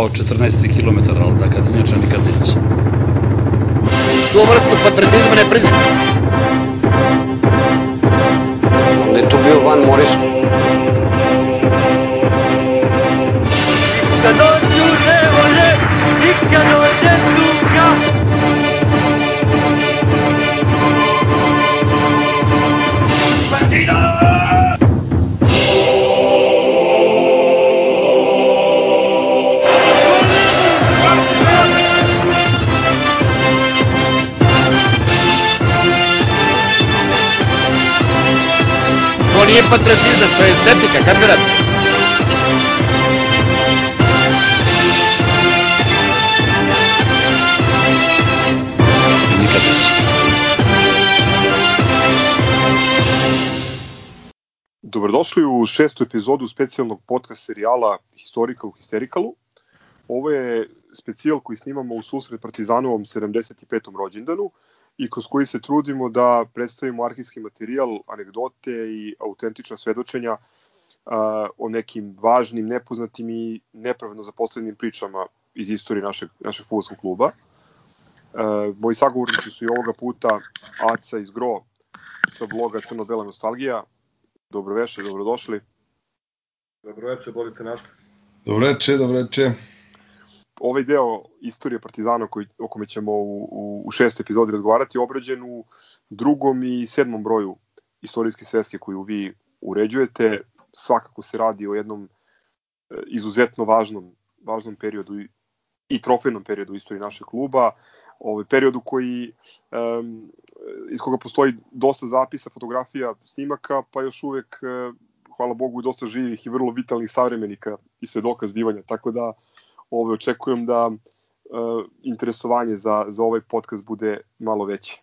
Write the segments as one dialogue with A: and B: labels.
A: до 14 км, ал така да
B: иначе никад не иќе. Двоврстно
C: патриотизм не призна. Не ту бил
D: ван мориш. Кадо ќе не воле, никадо
B: To nije patriotizam, to je estetika, kapirat.
A: Nikad neće.
E: Dobrodošli u šestu epizodu specijalnog podcast serijala Historika u Histerikalu. Ovo je specijal koji snimamo u susret Partizanovom 75. rođendanu i kroz koji se trudimo da predstavimo arhivski materijal, anegdote i autentična svedočenja a, o nekim važnim, nepoznatim i nepravedno zaposlenim pričama iz istorije našeg, našeg futbolskog kluba. E, moji sagovornici su i ovoga puta Aca iz Gro sa bloga Crno-Bela nostalgija. Dobroveče, dobrodošli.
F: Dobro večer, bolite nas.
G: Dobro veče, dobro veče.
E: Ovaj deo istorije Partizana koji, o kome ćemo u, u, u šestoj epizodi razgovarati obrađen u drugom i sedmom broju istorijske sveske koju vi uređujete. Svakako se radi o jednom e, izuzetno važnom, važnom periodu i, trofejnom periodu u istoriji našeg kluba. Ovaj periodu koji um, iz koga postoji dosta zapisa, fotografija, snimaka, pa još uvek e, hvala Bogu dosta živih i vrlo vitalnih savremenika i svedoka zbivanja, tako da ovaj očekujem da uh, interesovanje za za ovaj podcast bude malo veće.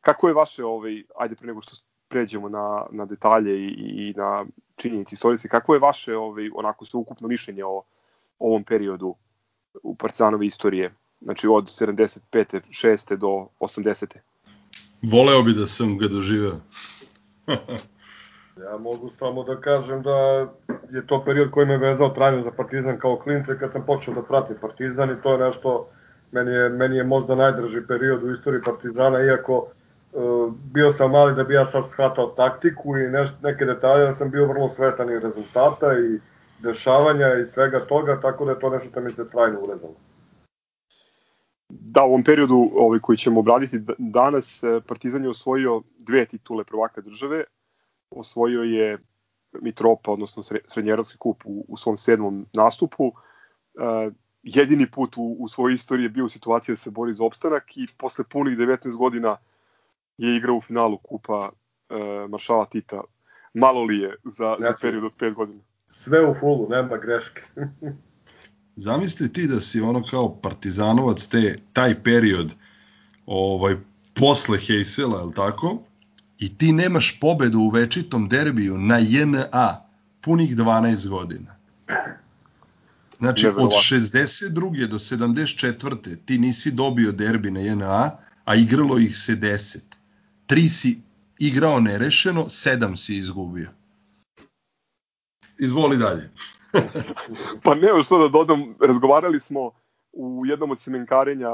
E: Kako je vaše ovaj ajde pre nego što pređemo na na detalje i, i na činjenice istorijske, kako je vaše ovaj onako sveukupno mišljenje o ovom periodu u Partizanove istorije? Znači od 75. 6. do 80.
G: Voleo bi da sam ga doživeo.
F: Ja mogu samo da kažem da je to period koji me vezao trajno za Partizan kao klince kad sam počeo da pratim Partizan i to je nešto, meni je, meni je možda najdrži period u istoriji Partizana, iako uh, bio sam mali da bi ja sad shvatao taktiku i neš, neke detalje, da sam bio vrlo svestan i rezultata i dešavanja i svega toga, tako da je to nešto da mi se trajno urezalo.
E: Da, u ovom periodu ovaj, koji ćemo obraditi danas, e, Partizan je osvojio dve titule prvaka države, osvojio je Mitropa, odnosno Srednjerovski kup u, u svom sedmom nastupu. Uh, jedini put u, u svojoj istoriji je bio u situaciji da se bori za opstanak i posle punih 19 godina je igrao u finalu kupa uh, Maršala Tita. Malo li je za, za period od 5 godina?
F: Sve u fullu, nema greške.
G: Zamisli ti da si ono kao partizanovac te, taj period ovaj, posle Heysela, je li tako? I ti nemaš pobedu u večitom derbiju na JNA punih 12 godina. Znači, od 62. do 74. ti nisi dobio derbi na JNA, a igralo ih se 10. Tri si igrao nerešeno, sedam si izgubio. Izvoli dalje.
E: pa ne, što da dodam, razgovarali smo u jednom od semenkarenja,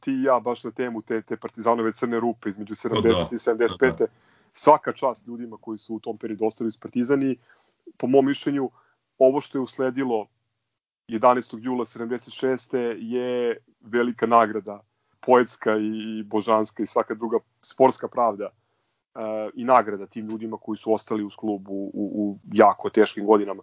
E: ti i ja, baš na temu te, te partizanove crne rupe između 70 da, i 75. Da, da. Svaka čast ljudima koji su u tom periodu ostali uz partizani. Po mom mišljenju, ovo što je usledilo 11. jula 76. je velika nagrada, poetska i božanska i svaka druga sportska pravda uh, i nagrada tim ljudima koji su ostali uz klub u, u, u jako teškim godinama.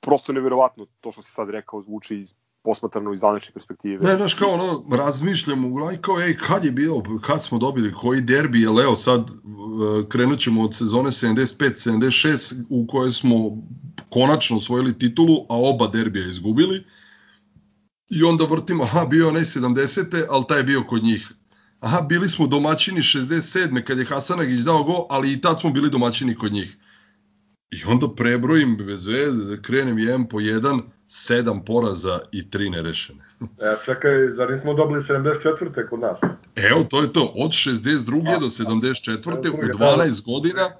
E: Prosto neverovatno to što si sad rekao zvuči iz posmatrano iz današnje perspektive.
G: Ne, znaš, kao ono, razmišljamo, i kao, ej, kad je bilo, kad smo dobili, koji derbi je Leo, sad uh, krenut ćemo od sezone 75-76 u kojoj smo konačno osvojili titulu, a oba derbija izgubili. I onda vrtimo, aha, bio onaj 70. ali taj je bio kod njih. Aha, bili smo domaćini 67. kad je Hasanagić dao go, ali i tad smo bili domaćini kod njih. I onda prebrojim bez veze, da krenem jedan po jedan, sedam poraza i tri nerešene.
F: e, čekaj, zar nismo dobili 74. kod nas?
G: Evo, to je to. Od 62. A, do 74. u 12 godina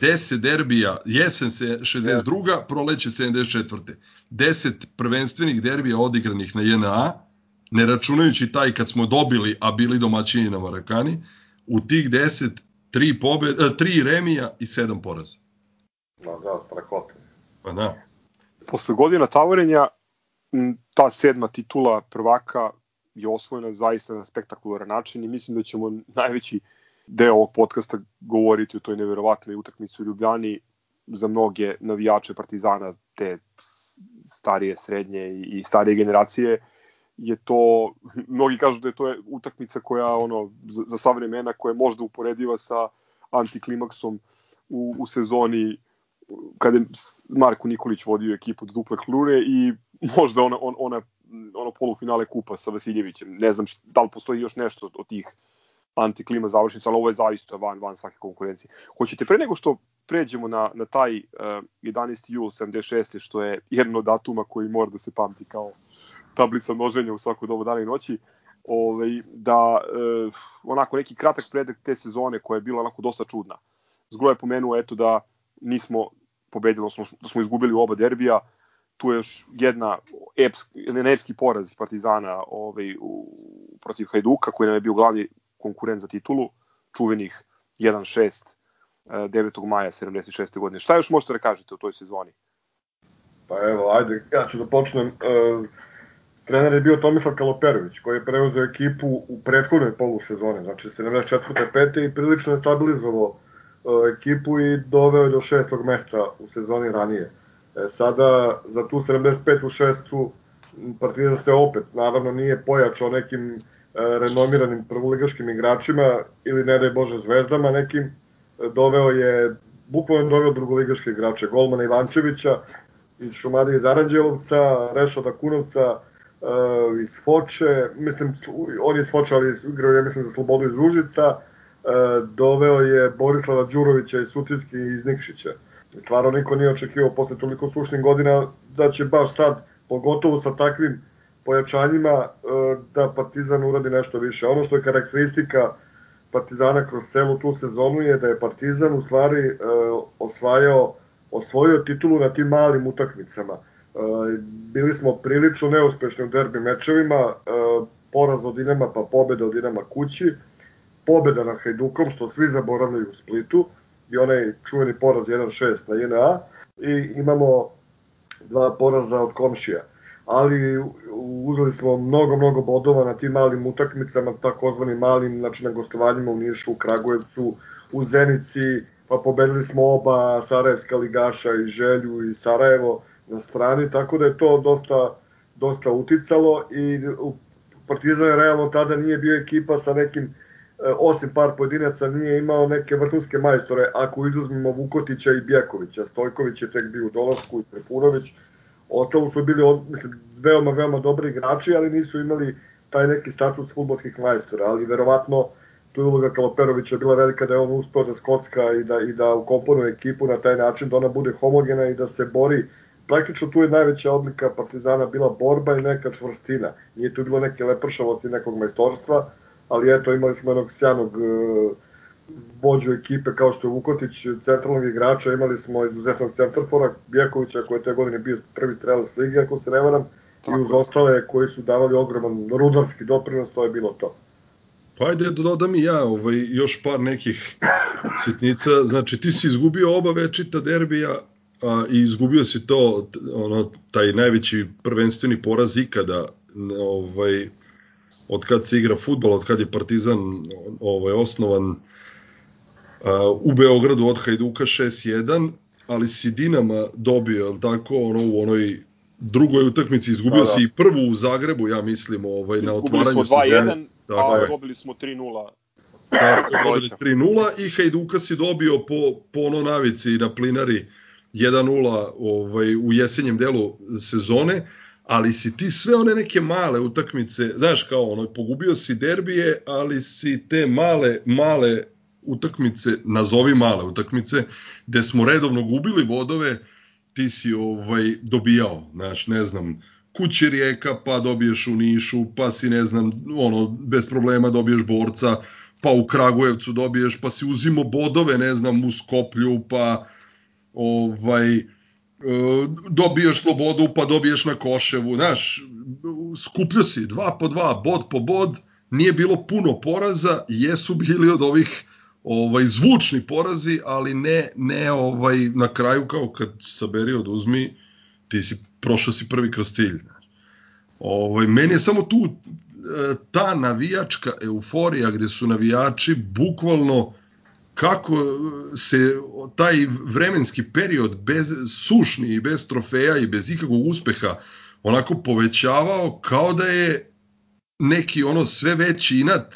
G: 10 derbija, jesen se 62. proleće 74. 10 prvenstvenih derbija odigranih na JNA, ne računajući taj kad smo dobili, a bili domaćini na Marakani, u tih 10 tri, pobed, e, tri remija i 7 poraza.
F: Da, da, strakote.
G: Pa da.
E: Posle godina tavorenja, ta sedma titula prvaka je osvojena zaista na spektakularan način i mislim da ćemo najveći deo ovog podcasta govoriti o toj neverovatnoj utakmici u Ljubljani za mnoge navijače Partizana te starije, srednje i starije generacije. Je to, mnogi kažu da je to utakmica koja ono za, za sva vremena koja je možda uporediva sa antiklimaksom u, u sezoni kada je Marko Nikolić vodio ekipu do duple klure i možda ona, on, ona, ono polufinale kupa sa Vasiljevićem. Ne znam šta, da li postoji još nešto od tih antiklima završnica, ali ovo je zaista van, van svake konkurencije. Hoćete pre nego što pređemo na, na taj uh, 11. jul 76. što je jedno od datuma koji mora da se pamti kao tablica množenja u svako dobu dana i noći, ovaj, da uh, onako neki kratak predak te sezone koja je bila onako dosta čudna. Zgro je pomenuo eto da nismo pobedili, da smo, da smo izgubili oba derbija, tu je još jedna epski, poraz Partizana ovaj, u, protiv Hajduka, koji nam je bio glavni konkurent za titulu, čuvenih 1-6 9. maja 76. godine. Šta još možete da kažete o toj sezoni?
F: Pa evo, ajde, ja ću da počnem. E, trener je bio Tomislav Kaloperović, koji je preuzeo ekipu u prethodnoj polusezoni, znači 74. 5. i prilično je stabilizovao ekipu i doveo do šestog mesta u sezoni ranije. E, sada, za tu 75. u šestu, Partizan se opet, naravno, nije pojačao nekim E, renomiranim prvoligaškim igračima ili ne daj Bože zvezdama nekim, e, doveo je, bukvalno doveo drugoligaške igrače, Golmana Ivančevića iz Šumadije iz Aranđelovca, Rešada Kunovca, uh, iz Foče, mislim, on je iz Foče, ali igrao je, mislim, za Slobodu iz Užica, doveo je Borislava Đurovića i iz Nikšića. Stvarno niko nije očekivao posle toliko sušnih godina da će baš sad, pogotovo sa takvim pojačanjima e, da Partizan uradi nešto više. Ono što je karakteristika Partizana kroz celu tu sezonu je da je Partizan u stvari e, osvajao osvojio titulu na tim malim utakmicama. E, bili smo prilično neuspešni u derbi mečevima, poraz od Dinama pa pobeda od Dinama kući, pobeda na Hajdukom, što svi zaboravljaju u Splitu, i onaj čuveni poraz 1-6 na JNA, i imamo dva poraza od komšija. Ali uzeli smo mnogo, mnogo bodova na tim malim utakmicama, takozvanim malim, znači na gostovanjima u Nišu, u Kragujevcu, u Zenici, pa pobedili smo oba Sarajevska ligaša i Želju i Sarajevo na strani, tako da je to dosta, dosta uticalo i Partizan je realno tada nije bio ekipa sa nekim, osim par pojedinaca, nije imao neke vrhunske majstore, ako izuzmemo Vukotića i Bjekovića, Stojković je tek bio u dolasku i Prepunović, Ostalo su bili, mislim, veoma, veoma dobri igrači, ali nisu imali taj neki status futbolskih majstora, ali verovatno tu je uloga Kaloperovića bila velika da je on uspeo da skocka i da, i da ukomponuje ekipu na taj način da ona bude homogena i da se bori. Praktično tu je najveća odlika Partizana bila borba i neka čvrstina. Nije tu bilo neke lepršavosti nekog majstorstva, ali eto imali smo jednog sjajnog uh, vođu ekipe kao što je Vukotić, centralnog igrača, imali smo izuzetnog centarfora, Bjekovića koji je te godine bio prvi strelac lige, ako se ne varam, Tako. i uz ostale koji su davali ogroman rudarski doprinos, to je bilo to.
G: Pa ajde da dodam i ja ovaj, još par nekih sitnica. Znači ti si izgubio oba večita derbija a, i izgubio si to, ono, taj najveći prvenstveni poraz ikada ovaj, od kad se igra futbol, od kad je Partizan ovaj, osnovan u Beogradu od Hajduka 6-1, ali si Dinama dobio, je tako, ono, u onoj drugoj utakmici izgubio da, da. si i prvu u Zagrebu, ja mislim, ovaj, na otvaranju
E: sezone. Izgubili smo 2-1, a dobili smo 3-0.
G: Da, dobili 3-0 i Hajduka si dobio po, po ono navici na plinari 1-0 ovaj, u jesenjem delu sezone, ali si ti sve one neke male utakmice, znaš kao ono, pogubio si derbije, ali si te male, male utakmice, nazovi male utakmice, gde smo redovno gubili bodove, ti si ovaj dobijao, znaš, ne znam, kući Rijeka, pa dobiješ u Nišu, pa si, ne znam, ono, bez problema dobiješ borca, pa u Kragujevcu dobiješ, pa si uzimo bodove, ne znam, u Skoplju, pa ovaj, dobiješ slobodu, pa dobiješ na Koševu, znaš, skupljo si, dva po dva, bod po bod, nije bilo puno poraza, jesu bili od ovih ovaj zvučni porazi, ali ne ne ovaj na kraju kao kad saberi oduzmi ti si prošao si prvi kroz cilj. Ovaj meni je samo tu e, ta navijačka euforija gde su navijači bukvalno kako se taj vremenski period bez sušni i bez trofeja i bez ikakvog uspeha onako povećavao kao da je neki ono sve veći inat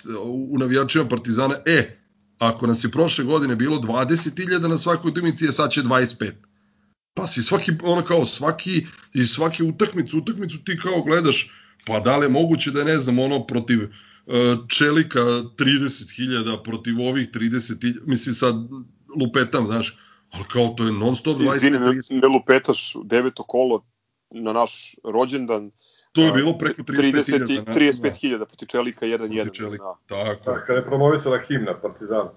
G: u navijačima Partizana, e, ako nas je prošle godine bilo 20.000 na svakoj utakmici, je sad će 25. Pa si svaki, ono kao svaki, i svaki utakmicu, utakmicu ti kao gledaš, pa da li je moguće da je, ne znam, ono protiv uh, Čelika 30.000, protiv ovih 30.000, mislim sad lupetam, znaš, ali kao to je non stop
E: 20. Izvini, ne, ne lupetaš deveto kolo na naš rođendan,
G: To je bilo preko 35.000.
E: 35.000 protiv Čelika 1-1.
G: Čelika, da. tako
F: je. Kada je promovisala himna Partizana.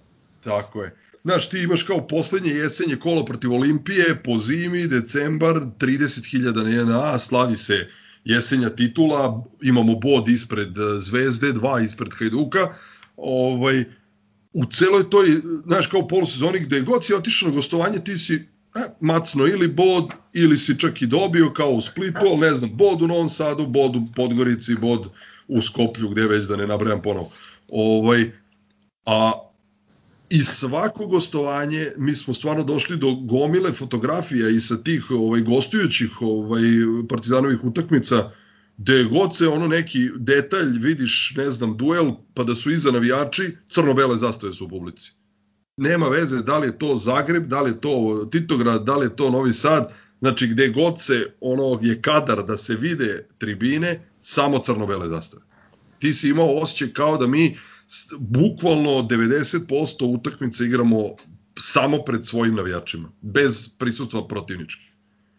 G: Tako je. Znaš, ti imaš kao poslednje jesenje kolo protiv Olimpije, po zimi, decembar, 30.000 na 1A, slavi se jesenja titula, imamo bod ispred e, Zvezde, dva ispred Hajduka, ovaj, u celoj toj, znaš, kao polusezoni gde god si otišao na gostovanje, ti si e, macno ili bod, ili si čak i dobio kao u Splitu, ne znam, bod u Novom Sadu, bod u Podgorici, bod u Skoplju, gde već da ne nabrajam ponovo. Ovaj, a i svako gostovanje mi smo stvarno došli do gomile fotografija i sa tih ovaj gostujućih ovaj partizanovih utakmica gde god se ono neki detalj vidiš, ne znam, duel, pa da su iza navijači, crno-bele zastave su u publici. Nema veze da li je to Zagreb, da li je to Titograd, da li je to Novi Sad, znači gde god se ono je kadar da se vide tribine, samo crno-bele zastave. Ti si imao osjećaj kao da mi bukvalno 90% utakmice igramo samo pred svojim navijačima, bez prisustva protivničkih.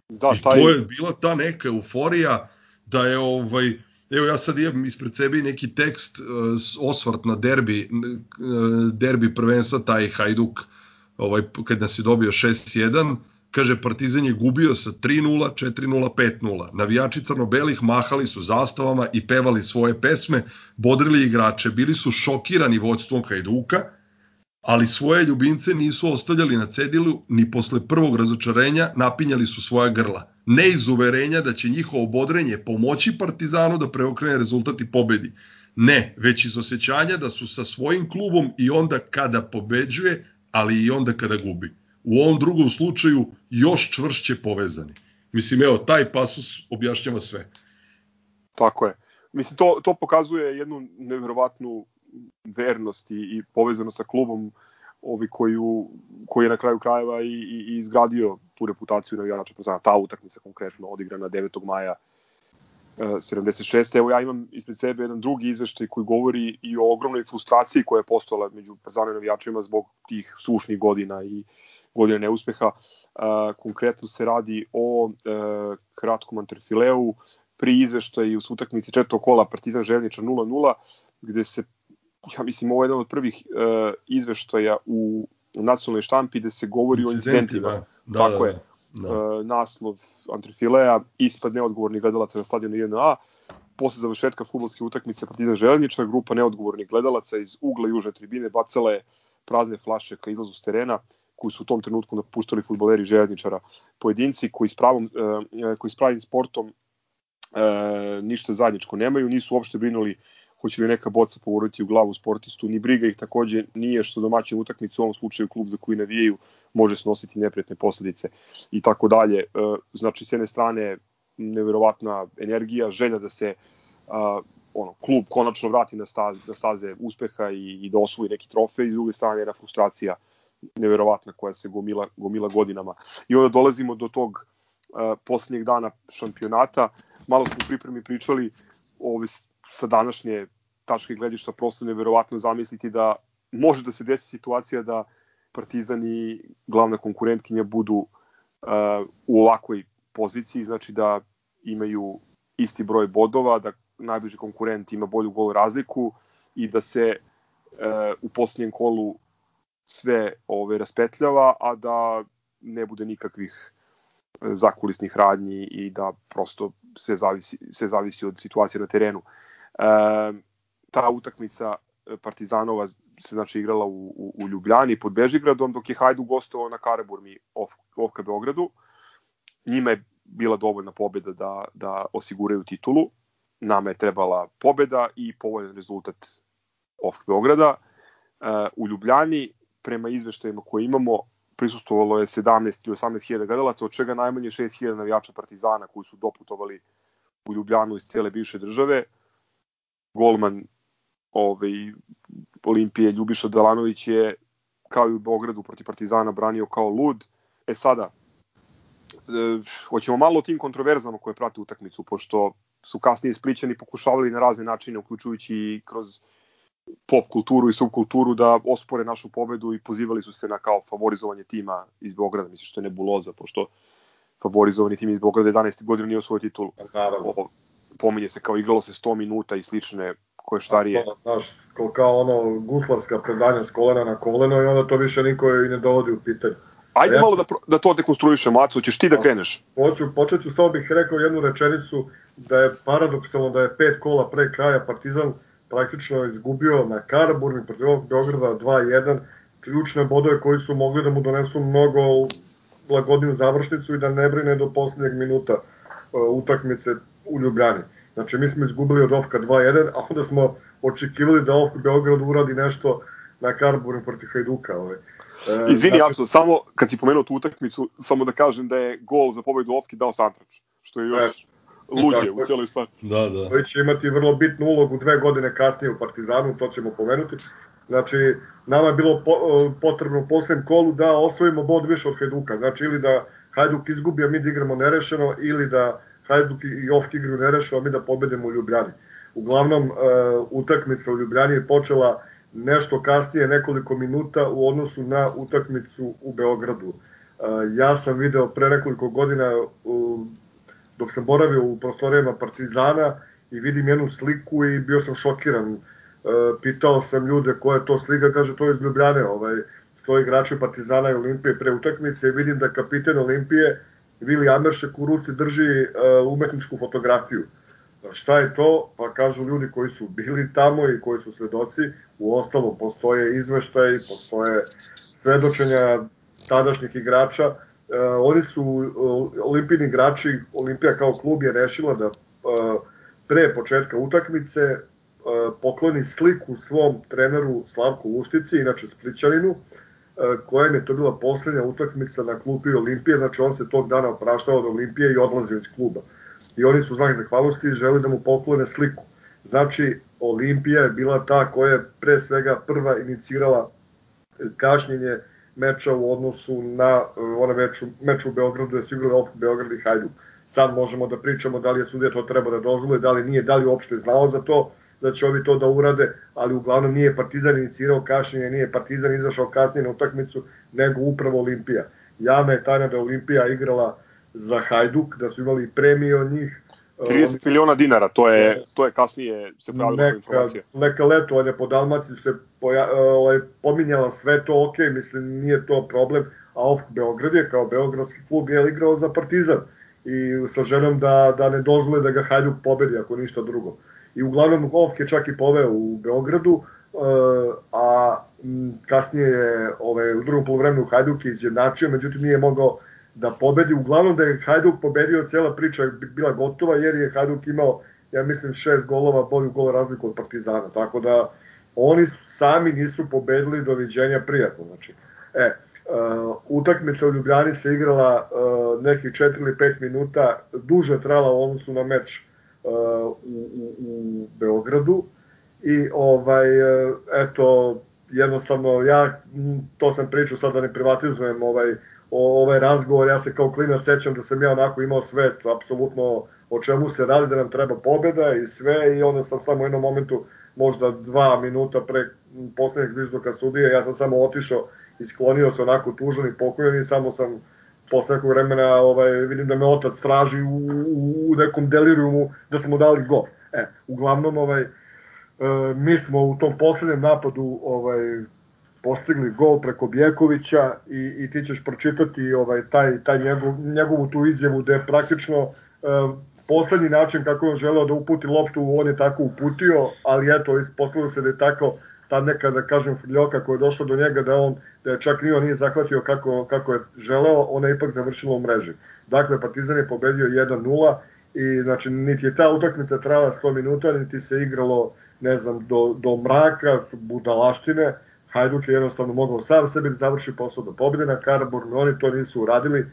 G: Da, I taj... to je bila ta neka euforija da je ovaj evo ja sad imam ispred sebe neki tekst uh, osvrt na derbi uh, derbi prvenstva taj Hajduk ovaj kad nas je dobio 6-1 Kaže, Partizan je gubio sa 3-0, 4-0, 5-0. Navijači crno-belih mahali su zastavama i pevali svoje pesme, bodrili igrače, bili su šokirani vođstvom Hajduka, ali svoje ljubimce nisu ostavljali na cedilu ni posle prvog razočarenja napinjali su svoja grla. Ne iz uverenja da će njihovo bodrenje pomoći Partizanu da preokrene rezultat i pobedi. Ne, već iz osjećanja da su sa svojim klubom i onda kada pobeđuje, ali i onda kada gubi u ovom drugom slučaju još čvršće povezani. Mislim, evo, taj pasus objašnjava sve.
E: Tako je. Mislim, to, to pokazuje jednu nevjerovatnu vernost i, i povezanost sa klubom ovi koju, koji je na kraju krajeva i, i, i izgradio tu reputaciju navijača Partizana. Ta utakmica konkretno odigrana 9. maja 76. Evo ja imam ispred sebe jedan drugi izveštaj koji govori i o ogromnoj frustraciji koja je postojala među Partizanom navijačima zbog tih sušnih godina i godine neuspeha. Konkretno se radi o e, kratkom antrefileu pri izveštaju s utakmici četvrtog kola Partizan Željničar 0-0, gde se, ja mislim, ovo je jedan od prvih e, izveštaja u nacionalnoj štampi gde se govori o incidentima. Da, da, Tako da, da, je. Da. E, naslov antrefilea, ispad neodgovornih gledalaca na stadionu 1A, posle završetka futbolske utakmice Partizan Željničar, grupa neodgovornih gledalaca iz ugla južne tribine bacala je prazne flaše ka izlazu s terena, koji su u tom trenutku napuštali futboleri željezničara. Pojedinci koji s, pravom, e, koji s pravim sportom e, ništa zajedničko nemaju, nisu uopšte brinuli hoće li neka boca povoriti u glavu sportistu, ni briga ih takođe nije što domaćin utakmicu u ovom slučaju klub za koji navijaju može snositi neprijatne posledice i tako dalje. E, znači, s jedne strane, neverovatna energija, želja da se a, ono, klub konačno vrati na staze, na staze uspeha i, i da osvoji neki trofej, i s druge strane jedna frustracija neverovatna koja se gomila, gomila godinama. I onda dolazimo do tog uh, poslednjeg dana šampionata. Malo smo u pripremi pričali ove, sa današnje tačke gledišta prosto neverovatno zamisliti da može da se desi situacija da Partizan i glavna konkurentkinja budu uh, u ovakvoj poziciji, znači da imaju isti broj bodova, da najbliži konkurent ima bolju gol razliku i da se u posljednjem kolu sve ove raspetljava, a da ne bude nikakvih e, zakulisnih radnji i da prosto sve zavisi, sve zavisi od situacije na terenu. E, ta utakmica Partizanova se znači igrala u, u, u Ljubljani pod Bežigradom, dok je Hajduk gostovao na Karaburmi off, off Beogradu. Njima je bila dovoljna pobeda da, da osiguraju titulu. Nama je trebala pobeda i povoljan rezultat off Beograda. Uh, u Ljubljani, prema izveštajima koje imamo, prisustovalo je 17 ili 18 hiljada gledalaca, od čega najmanje 6 hiljada navijača Partizana koji su doputovali u Ljubljanu iz cele bivše države. Golman ovaj, Olimpije Ljubiša Delanović je kao i u Beogradu protiv Partizana branio kao lud. E sada, e, hoćemo malo o tim kontroverzama koje prate utakmicu, pošto su kasnije ispličani pokušavali na razne načine, uključujući i kroz pop kulturu i subkulturu da ospore našu pobedu i pozivali su se na kao favorizovanje tima iz Beograda, mislim što je nebuloza, pošto favorizovani tim iz Beograda 11. godina nije osvojio titulu.
F: Naravno.
E: Pominje se kao igralo se 100 minuta i slične koje štarije.
F: To, znaš, kao, kao ono guslarska predanja s kolena na koleno i onda to više niko i ne dovodi u pitanje.
E: Ajde ja, malo da, da to dekonstruišemo, Aco, ćeš ti da kreneš?
F: Hoću, počet ću, samo bih rekao jednu rečenicu da je paradoksalno da je pet kola pre kraja Partizan praktično izgubio na Karaburni protiv Beograda 2-1, ključne bodove koji su mogli da mu donesu mnogo lagodniju završnicu i da ne brine do poslednjeg minuta uh, utakmice u Ljubljani. Znači, mi smo izgubili od Ofka 2-1, a onda smo očekivali da Ofka Beograd uradi nešto na Karaburni protiv Hajduka. Ovaj.
E: E, Izvini, znači... Apso, samo kad si pomenuo tu utakmicu, samo da kažem da je gol za pobedu Ofki dao Santrač, što je još... E luđe u cijeloj stvari.
G: Da, da.
F: Koji će imati vrlo bitnu ulogu dve godine kasnije u Partizanu, to ćemo pomenuti. Znači, nama je bilo po, potrebno u posljednjem kolu da osvojimo bod više od Hajduka. Znači, ili da Hajduk izgubi, a mi da igramo nerešeno, ili da Hajduk i Ofk igraju nerešeno, a mi da pobedimo u Ljubljani. Uglavnom, uh, utakmica u Ljubljani je počela nešto kasnije, nekoliko minuta u odnosu na utakmicu u Beogradu. Uh, ja sam video pre nekoliko godina dok sam boravio u prostorijama Partizana i vidim jednu sliku i bio sam šokiran. E, pitao sam ljude koja je to slika, kaže to je iz Ljubljane, ovaj, stoji igrači Partizana i Olimpije pre utakmice i vidim da kapiten Olimpije Vili Ameršek u ruci drži uh, umetničku fotografiju. Šta je to? Pa kažu ljudi koji su bili tamo i koji su svedoci, u ostalom postoje izveštaje, postoje svedočenja tadašnjih igrača, oni su uh, olimpijni igrači, Olimpija kao klub je rešila da uh, pre početka utakmice pokloni sliku svom treneru Slavku Ustici, inače Splićaninu, uh, kojem je to bila poslednja utakmica na klupi Olimpije, znači on se tog dana opraštao od Olimpije i odlazio iz kluba. I oni su znak zahvalnosti i želi da mu poklone sliku. Znači, Olimpija je bila ta koja je pre svega prva inicirala kašnjenje meča u odnosu na uh, onaj meč, meč u Beogradu je sigurno opet Beograd i Hajduk. Sad možemo da pričamo da li je sudija to treba da dozvoli, da li nije, da li uopšte znao za to, da će ovi to da urade, ali uglavnom nije Partizan inicirao kašnjenje, nije Partizan izašao kasnije na utakmicu, nego upravo Olimpija. Javna je tajna da Olimpija igrala za Hajduk, da su imali premije od njih,
E: 30 miliona dinara, to je, to je kasnije se pravila neka, informacija.
F: Neka letovanja po Dalmaciji se poja, ovaj, pominjala sve to, ok, mislim nije to problem, a OFK Beograd je kao beogradski klub je igrao za Partizan i sa željom da, da ne dozvole da ga Hajduk pobedi ako ništa drugo. I uglavnom OFK je čak i poveo u Beogradu, eh, a kasnije je ovaj, u drugom polovremenu Hajduk je izjednačio, međutim nije mogao da pobedi. Uglavnom da je Hajduk pobedio, cijela priča je bila gotova jer je Hajduk imao, ja mislim, šest golova, bolju gola razliku od Partizana. Tako da oni sami nisu pobedili doviđenja prijatno. Znači, e, Uh, utakmica u Ljubljani se igrala uh, nekih 4 ili 5 minuta, duže trala u odnosu na meč uh, u, u, u Beogradu i ovaj eto jednostavno ja to sam pričao sad da ne privatizujem ovaj o, ovaj razgovor, ja se kao klinac sećam da sam ja onako imao svest, apsolutno o čemu se radi, da nam treba pobeda i sve i onda sam samo u jednom momentu, možda dva minuta pre poslednjeg zviždoka sudije, ja sam samo otišao i sklonio se onako tužan i pokojan i samo sam posle nekog vremena ovaj, vidim da me otac traži u, u, u nekom delirijumu da smo dali gol. E, uglavnom ovaj, mi smo u tom poslednjem napadu ovaj postigli gol preko Bjekovića i, i ti ćeš pročitati ovaj taj taj njegov, njegovu tu izjavu da je praktično uh, poslednji način kako je on želeo da uputi loptu, on je tako uputio, ali eto, ispostavilo se da je tako ta neka, da kažem, frljoka koja je došla do njega, da on da je čak nije, nije zahvatio kako, kako je želeo, ona je ipak završila u mreži. Dakle, Partizan je pobedio 1-0 i znači niti je ta utakmica trajala 100 minuta, niti se igralo, ne znam, do, do mraka, budalaštine, Hajduk je jednostavno mogao sam sebi da završi posao do pobjede na Karaburnu, oni to nisu uradili,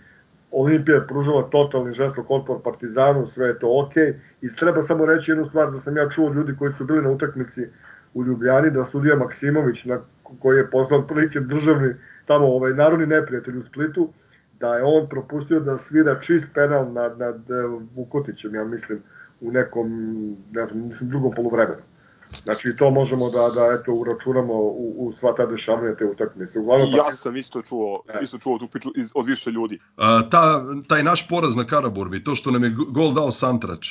F: Olimpija je pružila totalni žestok otpor Partizanu, sve je to. Okay. I treba samo reći jednu stvar da sam ja čuo ljudi koji su bili na utakmici u Ljubljani, da sudija Maksimović, na, koji je poznat prilike državni, tamo ovaj, narodni neprijatelj u Splitu, da je on propustio da svira čist penal nad, nad Vukotićem, ja mislim, u nekom, ne znam, mislim, drugom poluvremenu. Znači to možemo da da eto uračunamo u, u sva ta dešavanja te utakmice.
E: Uglavnom ja sam isto čuo, ne. isto čuo tu priču iz, od više ljudi.
G: A, ta, taj naš poraz na Karaburbi, to što nam je gol dao Santrač,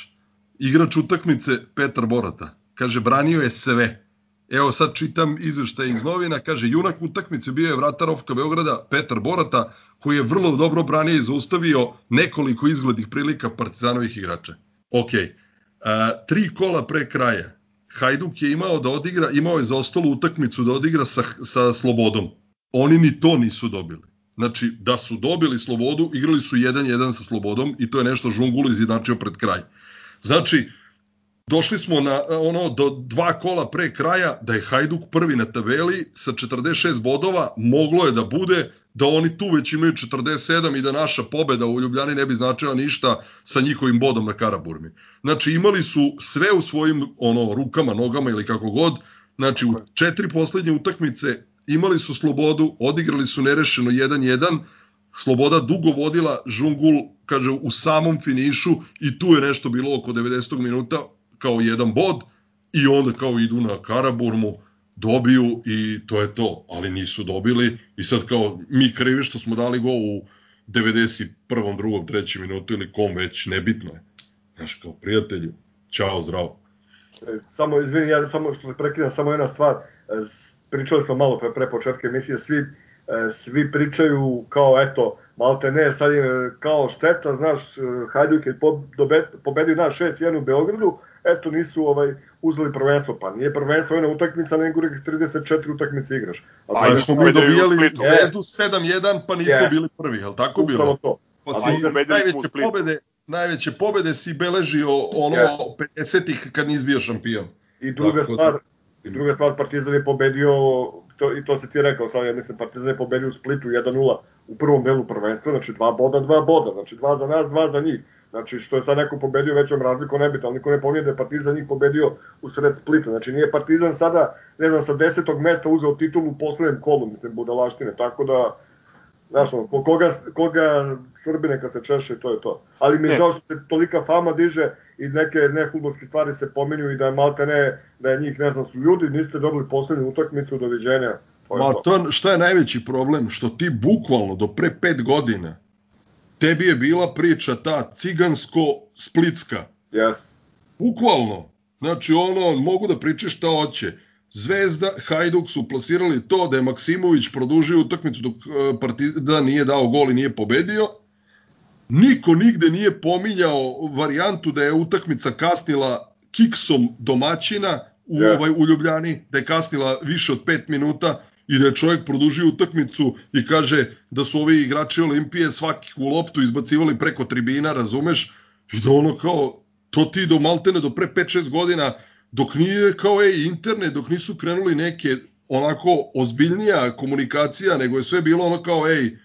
G: igrač utakmice Petar Borata, kaže branio je sve. Evo sad čitam izveštaj iz novina, kaže junak utakmice bio je vratar Ofka Beograda Petar Borata, koji je vrlo dobro branio i zaustavio nekoliko izglednih prilika partizanovih igrača. Ok, a, tri kola pre kraja Hajduk je imao da odigra, imao je za ostalu utakmicu da odigra sa, sa Slobodom. Oni ni to nisu dobili. Znači, da su dobili Slobodu, igrali su 1-1 sa Slobodom i to je nešto Žungul izjednačio pred kraj. Znači, došli smo na ono do dva kola pre kraja da je Hajduk prvi na tabeli sa 46 bodova, moglo je da bude da oni tu već imaju 47 i da naša pobeda u Ljubljani ne bi značila ništa sa njihovim bodom na Karaburmi. Znači imali su sve u svojim ono rukama, nogama ili kako god. Znači u četiri poslednje utakmice imali su slobodu, odigrali su nerešeno 1-1. Sloboda dugo vodila, Žungul kaže u samom finišu i tu je nešto bilo oko 90. minuta kao jedan bod i onda kao idu na Karaburmu dobiju i to je to, ali nisu dobili i sad kao mi krivi što smo dali go u 91. drugom, trećem minutu ili kom već, nebitno je. Znaš, kao prijatelju, čao, zdravo.
F: E, samo, izvini, ja samo što prekidam, samo jedna stvar, e, pričali smo malo pre, pre početka emisije, svi, e, svi pričaju kao, eto, malte ne, sad je kao šteta, znaš, Hajduk je pobedio na 6-1 u Beogradu, eto nisu ovaj uzeli prvenstvo, pa nije prvenstvo jedna utakmica, nego 34 utakmice igraš.
G: A pa pa smo mi dobijali Zvezdu 7-1, pa nismo yes. bili prvi, je tako Upravo bilo? To. Pa si najveće pobede, najveće pobede si beležio ono yes. 50-ih kad nisi bio šampion.
F: I druga tako, stvar, i druga stvar Partizan je pobedio to, i to se ti rekao, sad ja mislim Partizan je pobedio u Splitu 1-0 u prvom delu prvenstva, znači dva boda, dva boda, znači dva za nas, dva za njih. Znači, što je sad neko pobedio većom razlikom nebitno, ali niko ne pominje da je Partizan njih pobedio u sred Splita. Znači, nije Partizan sada, ne znam, sa desetog mesta uzeo titulu u poslednjem kolu, mislim, budalaštine, tako da, znaš, ono, koga, koga Srbine kad se češe, to je to. Ali mi je žao što se tolika fama diže i neke nefutbolske stvari se pominju i da je malte ne, da je njih, ne znam, su ljudi, niste dobili poslednju utakmicu, doviđenja.
G: To Ma to, šta je najveći problem? Što ti bukvalno do pre pet godina tebi je bila priča ta cigansko-splitska.
F: Yes.
G: Bukvalno. Znači, ono, mogu da priče šta hoće. Zvezda, Hajduk su plasirali to da je Maksimović produžio utakmicu dok e, Partizan nije dao gol i nije pobedio. Niko nigde nije pominjao varijantu da je utakmica kasnila kiksom domaćina u, yeah. ovaj, u Ljubljani, da je kasnila više od 5 minuta i da je čovjek produžio utakmicu i kaže da su ovi igrači Olimpije svaki u loptu izbacivali preko tribina, razumeš? I da ono kao, to ti do maltene do pre 5-6 godina, dok nije kao ej internet, dok nisu krenuli neke onako ozbiljnija komunikacija, nego je sve bilo ono kao ej,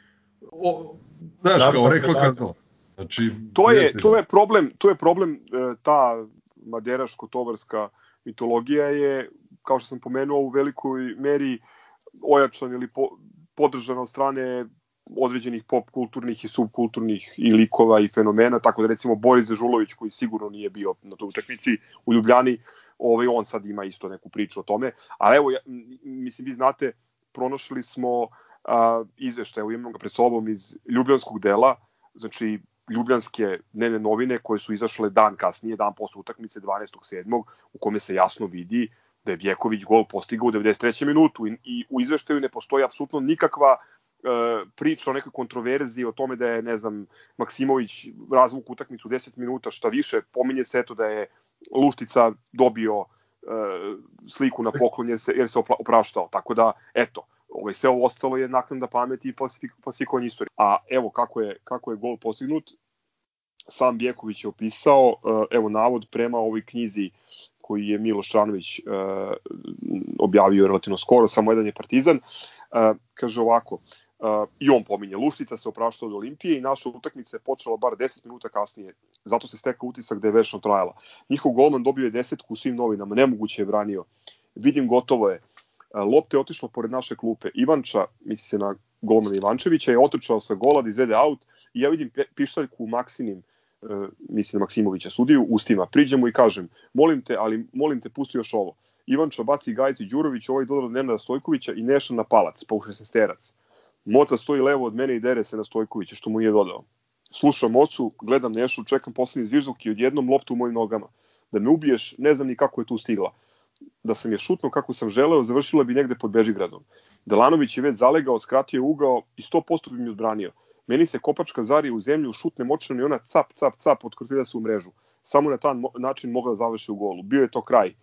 G: o, znaš, kao rekla kazala.
E: Znači, to je, to je problem, to je problem e, ta maderaško-tovarska mitologija je, kao što sam pomenuo, u velikoj meri uh, ojačan ili po, podržan od strane određenih pop kulturnih i subkulturnih i likova i fenomena, tako da recimo Boris Dežulović koji sigurno nije bio na toj utakmici u Ljubljani, ovaj, on sad ima isto neku priču o tome, ali evo, ja, mislim, vi znate, pronašli smo a, izveštaj, evo imam ga pred sobom iz ljubljanskog dela, znači ljubljanske dnevne novine koje su izašle dan kasnije, dan posle utakmice 12.7. u kome se jasno vidi da je Bjeković gol postigao u 93. minutu i, i u izveštaju ne postoji apsolutno nikakva e, priča o nekoj kontroverziji o tome da je, ne znam, Maksimović razvuk utakmicu 10 minuta, šta više, pominje se eto da je Luštica dobio e, sliku na poklon jer se, jer se opraštao. Tako da, eto, ovaj, sve ovo ostalo je naknada pameti i falsifikovanje istorije. A evo kako je, kako je gol postignut, sam Bjeković je opisao, e, evo navod prema ovoj knjizi koji je Miloš Čranović uh, objavio relativno skoro, samo jedan je Partizan, uh, kaže ovako, uh, i on pominje, Luštica se opraštao od Olimpije i naša utakmica je počela bar 10 minuta kasnije, zato se stekao utisak da je večno trajala. Njihov golman dobio je desetku u svim novinama, nemoguće je branio. Vidim, gotovo je. Lopte je otišlo pored naše klupe. Ivanča, misli se na golmana Ivančevića, je otrčao sa gola da izvede aut i ja vidim pištaljku u Maksinim E, mislim na Maksimovića sudiju, ustima. Priđemo i kažem, molim te, ali molim te, pusti još ovo. Ivan Čabaci, Gajić i Đurović, ovaj dodao Nenada Stojkovića i Neša na palac, pa u šestesterac. Mota stoji levo od mene i dere se na Stojkovića, što mu nije dodao. Slušam ocu, gledam Nešu, čekam poslednji zvižduk i odjednom loptu u mojim nogama. Da me ubiješ, ne znam ni kako je tu stigla. Da sam je šutno kako sam želeo, završila bi negde pod Bežigradom. Delanović je već zalegao, skratio ugao i 100% bi mi odbranio. Meni se kopačka zari u zemlju, šutne moćno i ona cap, cap, cap, otkrotila se u mrežu. Samo na taj način mogla da završi u golu. Bio je to kraj.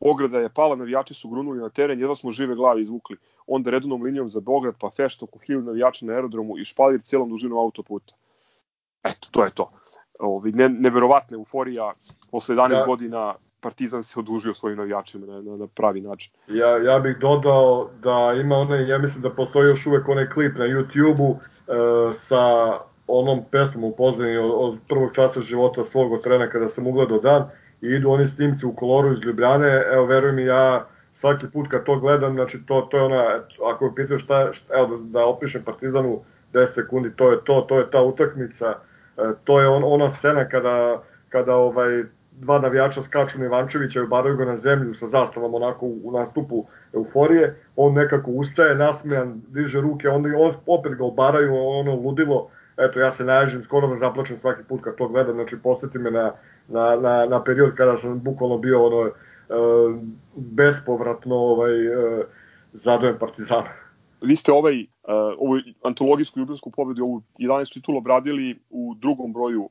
E: Ograda je pala, navijači su grunuli na teren, jedva smo žive glavi izvukli. Onda redovnom linijom za Beograd, pa fešta oko hiljada navijača na aerodromu i špalir celom dužinom autoputa. Eto, to je to. Ovi, ne, neverovatna euforija posle 11 ja. godina Partizan se odužio svojim navijačima na, na, na pravi način.
F: Ja, ja bih dodao da ima onaj, ja mislim da postoji još uvek onaj klip na YouTube-u sa onom pesmom u pozadini od, od prvog časa života svog od trena kada sam ugledao dan i idu oni snimci u koloru iz Ljubljane, evo veruj mi ja svaki put kad to gledam, znači to, to je ona, ako me pitaju šta, šta evo da, da opišem Partizanu 10 sekundi, to je to, to je ta utakmica, e, to je on, ona scena kada, kada ovaj dva navijača skaču na Ivančevića i ubaraju ga na zemlju sa zastavom onako u nastupu euforije, on nekako ustaje, nasmejan, diže ruke, onda on, opet ga obaraju, ono ludilo, eto ja se naježim, skoro da zaplačem svaki put kad to gledam, znači podsjeti me na, na, na, na period kada sam bukvalno bio ono, e, bespovratno ovaj, e, zadojen Partizana.
E: Vi ste ovaj, uh, ovu antologijsku ljubljansku pobedu, ovu 11 titulu obradili u drugom broju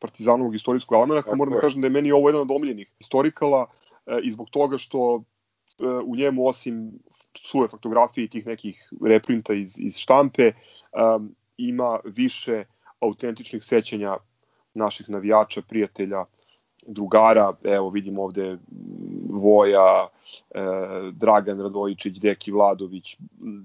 E: Partizanovog istorijskog almanaka, moram da kažem da je meni ovo jedan od omiljenih historikala e, i zbog toga što e, u njemu osim suve faktografije i tih nekih reprinta iz, iz štampe um, ima više autentičnih sećanja naših navijača, prijatelja, drugara, evo vidimo ovde Voja, e, Dragan Radojičić, Deki Vladović,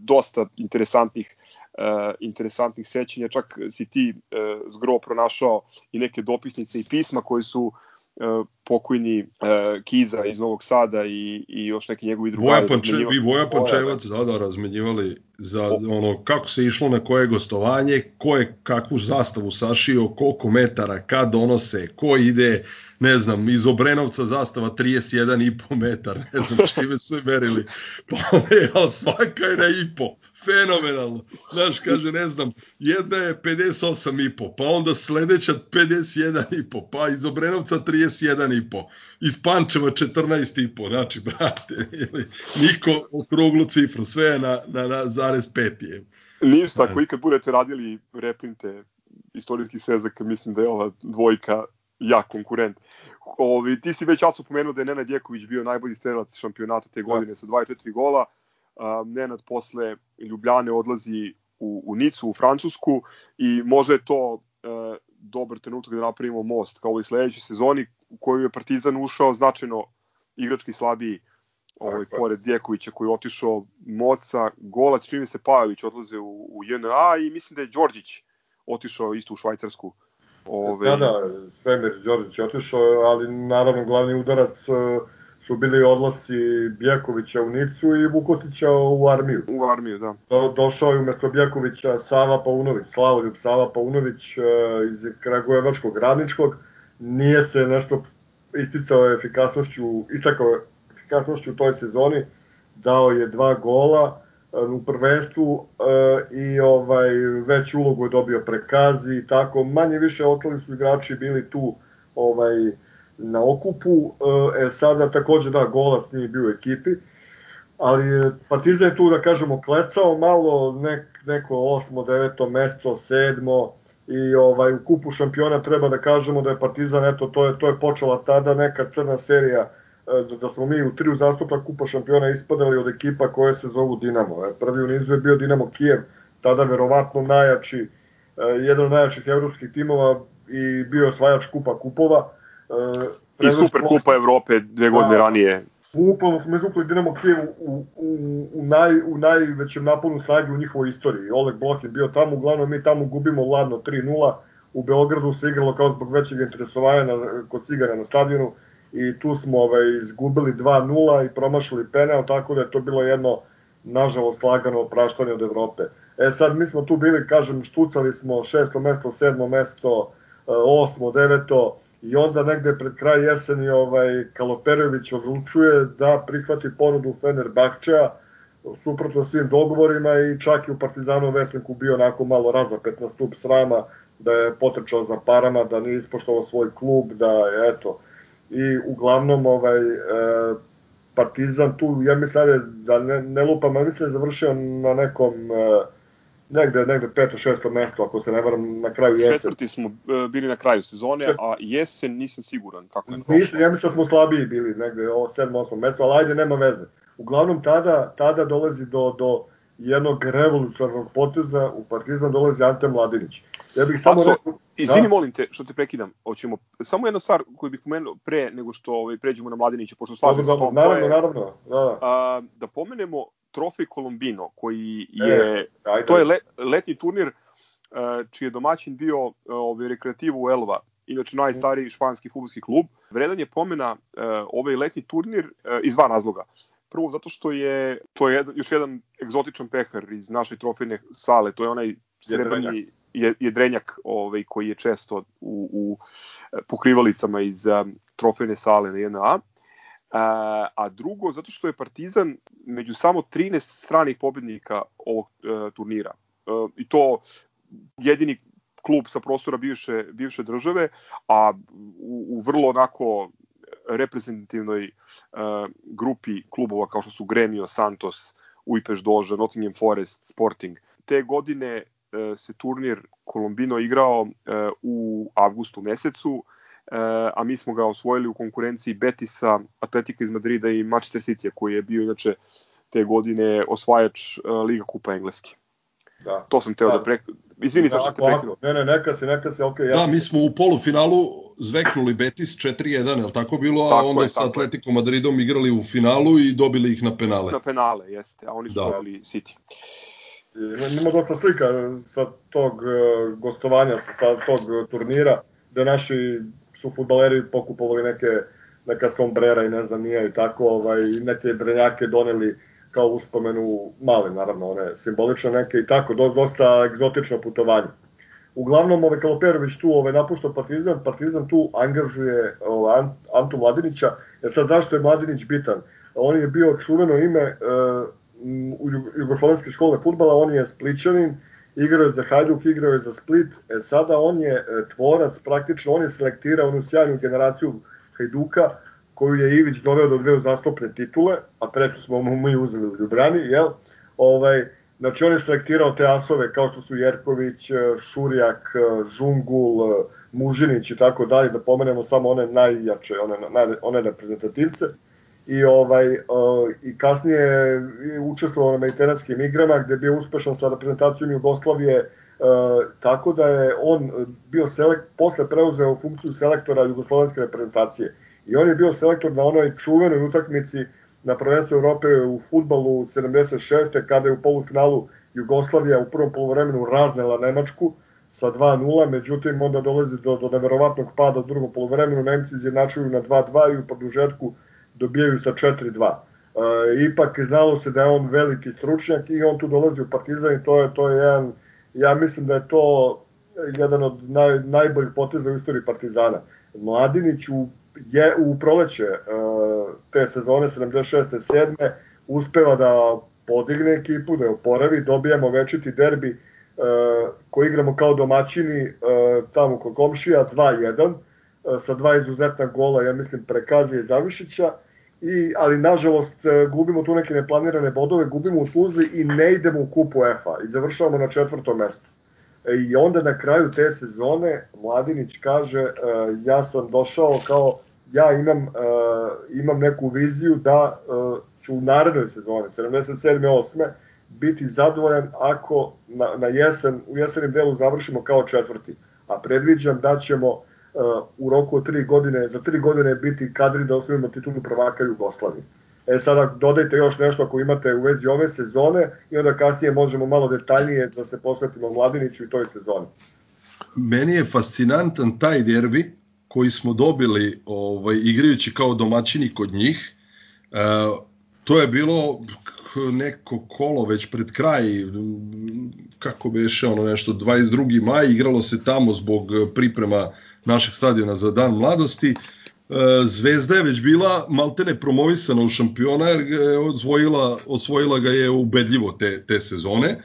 E: dosta interesantnih uh, interesantnih sećanja, čak si ti uh, zgro pronašao i neke dopisnice i pisma koje su uh, pokojni uh, Kiza iz Novog Sada i, i još neki njegovi drugari.
G: Voja Panče, i Voja Pančevac, da, da, razmenjivali za o, ono, kako se išlo na koje gostovanje, ko je kakvu zastavu sašio, koliko metara, kad donose, ko ide, ne znam, iz Obrenovca zastava 31,5 metar, ne znam čime su merili, pa je, svaka je na i po fenomenalno. Znaš, kaže, ne znam, jedna je 58,5, pa onda sledeća 51,5, pa iz Obrenovca 31,5, iz Pančeva 14,5, znači, brate, ili, niko okruglu cifru, sve je na, na, na zarez peti je.
E: Ništa, ako ikad budete radili reprinte istorijskih sezaka, mislim da je ova dvojka jak konkurent. Ovi, ti si već Aco pomenuo da je Nenad Jeković bio najbolji strelac šampionata te godine da. sa 24 gola Nenad posle Ljubljane odlazi u, u Nicu, u Francusku i možda je to uh, dobar trenutak da napravimo most kao i sledećoj sezoni u kojoj je Partizan ušao značajno igrački slabiji ovaj, pored Djekovića koji je otišao Moca, Golac, čini se Pajović odlaze u, u JNA i mislim da je Đorđić otišao isto u Švajcarsku.
F: Ove... Da, da, Svemir Đorđić je otišao, ali naravno glavni udarac uh, su bili odlasci Bjekovića u Nicu i Vukotića u armiju.
E: U armiju, da.
F: Do, došao je umesto Bjekovića Sava Paunović, Slavoljub Sava Paunović e, iz Kragujevačkog radničkog. Nije se nešto isticao efikasnošću, istakao efikasnošću u toj sezoni, dao je dva gola e, u prvenstvu e, i ovaj već ulogu je dobio prekazi i tako. Manje više ostali su igrači bili tu ovaj na okupu, e sada takođe da, golac nije bio u ekipi, ali Partizan je tu da kažemo klecao malo, nek, neko osmo, deveto mesto, sedmo, i ovaj u kupu šampiona treba da kažemo da je Partizan eto to je to je počela tada neka crna serija e, da smo mi u tri uzastopna kupa šampiona ispadali od ekipa koje se zovu Dinamo. E, prvi u nizu je bio Dinamo Kijev, tada verovatno najjači, e, jedan od najjačih evropskih timova i bio osvajač kupa kupova.
E: I super kupa Evrope dve godine da, ranije
F: Bukvalno smo izvukli Dinamo Kijev u, u, u, naj, u najvećem naponu snage u njihovoj istoriji. Oleg Blok je bio tamo, uglavnom mi tamo gubimo ladno 3-0. U Beogradu se igralo kao zbog većeg interesovanja na, kod Cigana na stadionu i tu smo ovaj, izgubili 2-0 i promašili penal, tako da je to bilo jedno, nažalost, lagano opraštanje od Evrope. E sad, mi smo tu bili, kažem, štucali smo šesto mesto, sedmo mesto, osmo, deveto, i onda negde pred kraj jeseni ovaj Kaloperović odlučuje da prihvati ponudu Fenerbahčea suprotno svim dogovorima i čak i u Partizanu Veslinku bio onako malo razapet na stup srama da je potrčao za parama, da nije ispoštovao svoj klub, da je eto i uglavnom ovaj e, Partizan tu ja mislim da ne, ne lupam, ali mislim da je završio na nekom e, negde, negde peto, šesto mesto, ako se ne varam, na kraju jesen.
E: Četvrti smo e, bili na kraju sezone, a jesen nisam siguran kako je.
F: Mislim, ja mislim da smo slabiji bili, negde ovo sedmo, osmo mesto, ali ajde, nema veze. Uglavnom, tada, tada dolazi do, do jednog revolucionarnog poteza, u Partizan dolazi Ante Mladinić.
E: Ja bih samo Paco, rekao... Izvini, da? molim te, što te prekidam, hoćemo, samo jedna stvar koju bih pomenuo pre nego što ovaj, pređemo na Mladinića, pošto slažem se s tom,
F: naravno, je, naravno, da, da.
E: A, da pomenemo trofej Colombino, koji je, e, ajde. to je le, letni turnir uh, čiji je domaćin bio uh, ovaj, rekreativu Elva, inače najstariji španski futbolski klub. Vredan je pomena ovaj letni turnir iz dva razloga. Prvo zato što je to je jedan, još jedan egzotičan pehar iz naše trofejne sale, to je onaj srebrni jedrenjak ovaj, koji je često u, u pokrivalicama iz um, trofejne sale na 1A. A, a drugo, zato što je Partizan među samo 13 stranih pobednika ovog e, turnira. E, I to jedini klub sa prostora bivše, bivše države, a u, u vrlo onako reprezentativnoj uh, grupi klubova kao što su Gremio, Santos, Ujpeš Doža, Nottingham Forest, Sporting. Te godine uh, se turnir Kolumbino igrao uh, u avgustu mesecu, a mi smo ga osvojili u konkurenciji Betisa, Atletika iz Madrida i Manchester City, koji je bio inače te godine osvajač Liga Kupa Engleske. Da. To sam teo da, da pre... Izvini da, što te prekinu.
F: Ne, ne, neka se, neka se, ok.
G: Ja. Da, mi smo u polufinalu zveknuli Betis 4-1, je li tako bilo? Tako a onda je, sa Atletico Madridom igrali u finalu i dobili ih na penale.
E: Na penale, jeste, a oni su da. dobili City.
F: Ima dosta slika sa tog uh, gostovanja, sa tog turnira, da naši su futbaleri pokupovali neke neka sombrera i ne znam nije i tako, ovaj, neke drenjake doneli kao uspomenu, male naravno, one simbolične neke i tako, do, dosta egzotično putovanje. Uglavnom, ovaj Kaloperović tu ovaj, napušta Partizan, Partizan tu angažuje ovaj, Antu Mladinića. E sad, zašto je Mladinić bitan? On je bio čuveno ime uh, u Jugoslovenske škole futbala, on je spličanin, igrao je za Hajduk, igrao je za Split, e, sada on je e, tvorac, praktično on je selektirao onu sjajnu generaciju Hajduka, koju je Ivić doveo do dve uzastopne titule, a treću smo mu mi uzeli u Ljubljani, jel? Ovaj, znači on je selektirao te asove kao što su Jerković, e, Šurjak, e, Žungul, Mužinić i tako dalje, da pomenemo samo one najjače, one, one reprezentativce i ovaj i kasnije je učestvovao na mediteranskim igrama gde je bio uspešan sa reprezentacijom Jugoslavije tako da je on bio selekt posle preuzeo funkciju selektora jugoslovenske reprezentacije i on je bio selektor na onoj čuvenoj utakmici na prvenstvu Evrope u fudbalu 76. kada je u polufinalu Jugoslavija u prvom poluvremenu raznela Nemačku sa 2-0, međutim onda dolazi do, do neverovatnog pada u drugom poluvremenu, Nemci izjednačuju na 2-2 i u produžetku dobijaju sa 4-2. E, ipak znalo se da je on veliki stručnjak i on tu dolazi u Partizan i to je, to je jedan, ja mislim da je to jedan od naj, najboljih poteza u istoriji Partizana. Mladinić u, je, u proleće e, te sezone 76. 7. uspeva da podigne ekipu, da je oporavi, dobijamo večiti derbi e, koji igramo kao domaćini e, tamo kod komšija 2-1 sa dva izuzetna gola, ja mislim Prekazije i Zavišića, i, ali nažalost gubimo tu neke neplanirane bodove, gubimo u Tuzli i ne idemo u kupu EFA i završavamo na četvrtom mestu. I onda na kraju te sezone Mladinić kaže ja sam došao kao ja imam, imam neku viziju da ću u narednoj sezoni, 77. 8. biti zadovoljan ako na, na jesen, u jesenim delu završimo kao četvrti. A predviđam da ćemo uh, u roku od tri godine, za tri godine biti kadri da osvojimo titulu prvaka Jugoslavije. E sada dodajte još nešto ako imate u vezi ove sezone i onda kasnije možemo malo detaljnije da se posvetimo Mladiniću i toj sezoni.
G: Meni je fascinantan taj derbi koji smo dobili ovaj, igrajući kao domaćini kod njih. Uh, to je bilo neko kolo već pred kraj, kako beše ono nešto, 22. maj, igralo se tamo zbog priprema našeg stadiona za Dan mladosti. E, Zvezda je već bila maltene promovisana u šampiona jer je osvojila, osvojila ga je ubedljivo te, te sezone. E,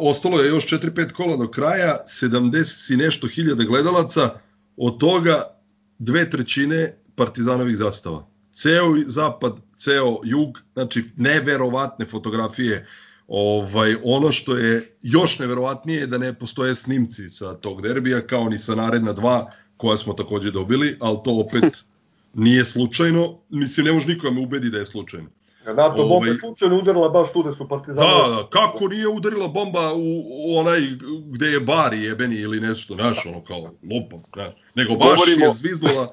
G: ostalo je još 4-5 kola do kraja, 70 i nešto hiljada gledalaca, od toga dve trećine partizanovih zastava ceo zapad, ceo jug, znači neverovatne fotografije. Ovaj, ono što je još neverovatnije je da ne postoje snimci sa tog derbija, kao ni sa naredna dva, koja smo takođe dobili, ali to opet nije slučajno. Mislim, ne može niko da me ubedi da je slučajno.
F: Da, to bomba je slučajno udarila baš tu da su partizani.
G: Da, da, kako nije udarila bomba u, u onaj gde je bari jebeni ili nešto, znaš, ono kao lupa, ne. nego baš Govorimo... je zviznula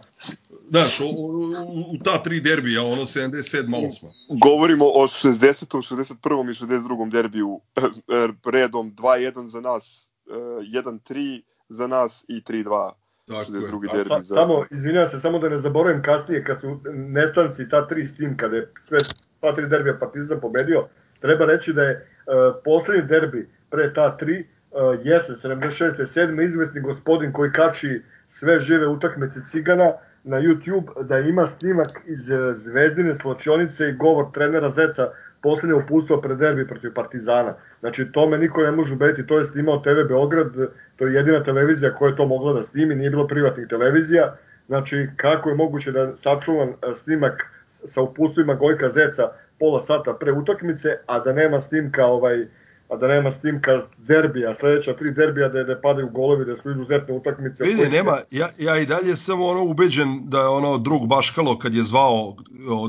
G: Znaš, u, u, u ta tri derbija, ono 77 8.
E: Govorimo o 60. 61. i 62. derbiju redom 2-1 za nas, 1-3 za nas i 3-2. Tako 62.
F: derbi. Sa, za... Samo, izvinjam se, samo da ne zaboravim kasnije, kad su nestanci ta tri s tim, kada je sve ta tri derbija Partizan pobedio, treba reći da je uh, poslednji derbi pre ta tri uh, jesen 76. 7. izvesni gospodin koji kači sve žive utakmice Cigana, na YouTube da ima snimak iz e, Zvezdine sločionice i govor trenera Zeca poslednje upustvo pred derbi protiv Partizana. Znači, to me niko ne može ubediti, to je snimao TV Beograd, to je jedina televizija koja je to mogla da snimi, nije bilo privatnih televizija. Znači, kako je moguće da sačuvan e, snimak sa upustvima Gojka Zeca pola sata pre utakmice, a da nema snimka ovaj, a da nema snimka derbija, sledeća tri derbija da, da padaju golovi, da su izuzetne utakmice.
G: Vidi, nema, ja, ja i dalje sam ono ubeđen da je ono drug Baškalo kad je zvao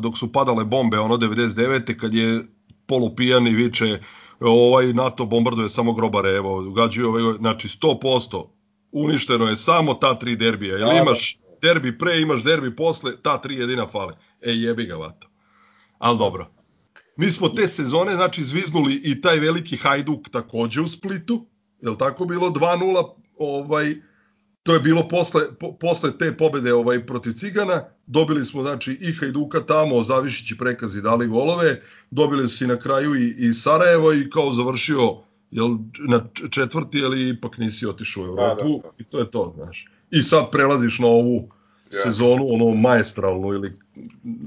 G: dok su padale bombe, ono 99. kad je polupijan i viče ovaj NATO bombarduje samo grobare, evo, gađaju ovaj, znači 100%, uništeno je samo ta tri derbija, jel da. imaš derbi pre, imaš derbi posle, ta tri jedina fale. E, jebi ga, vato. Ali dobro. Mi smo te sezone, znači, zviznuli i taj veliki Hajduk takođe u Splitu, je li tako bilo 2-0, ovaj, to je bilo posle, po, posle te pobede ovaj protiv Cigana, dobili smo znači i Hajduka tamo, Zavišići prekazi dali golove, dobili su i na kraju i, i Sarajevo i kao završio jel, na četvrti, ali ipak nisi otišao u Evropu da, da, da. i to je to, znaš. I sad prelaziš na ovu sezonu, ono maestralnu ili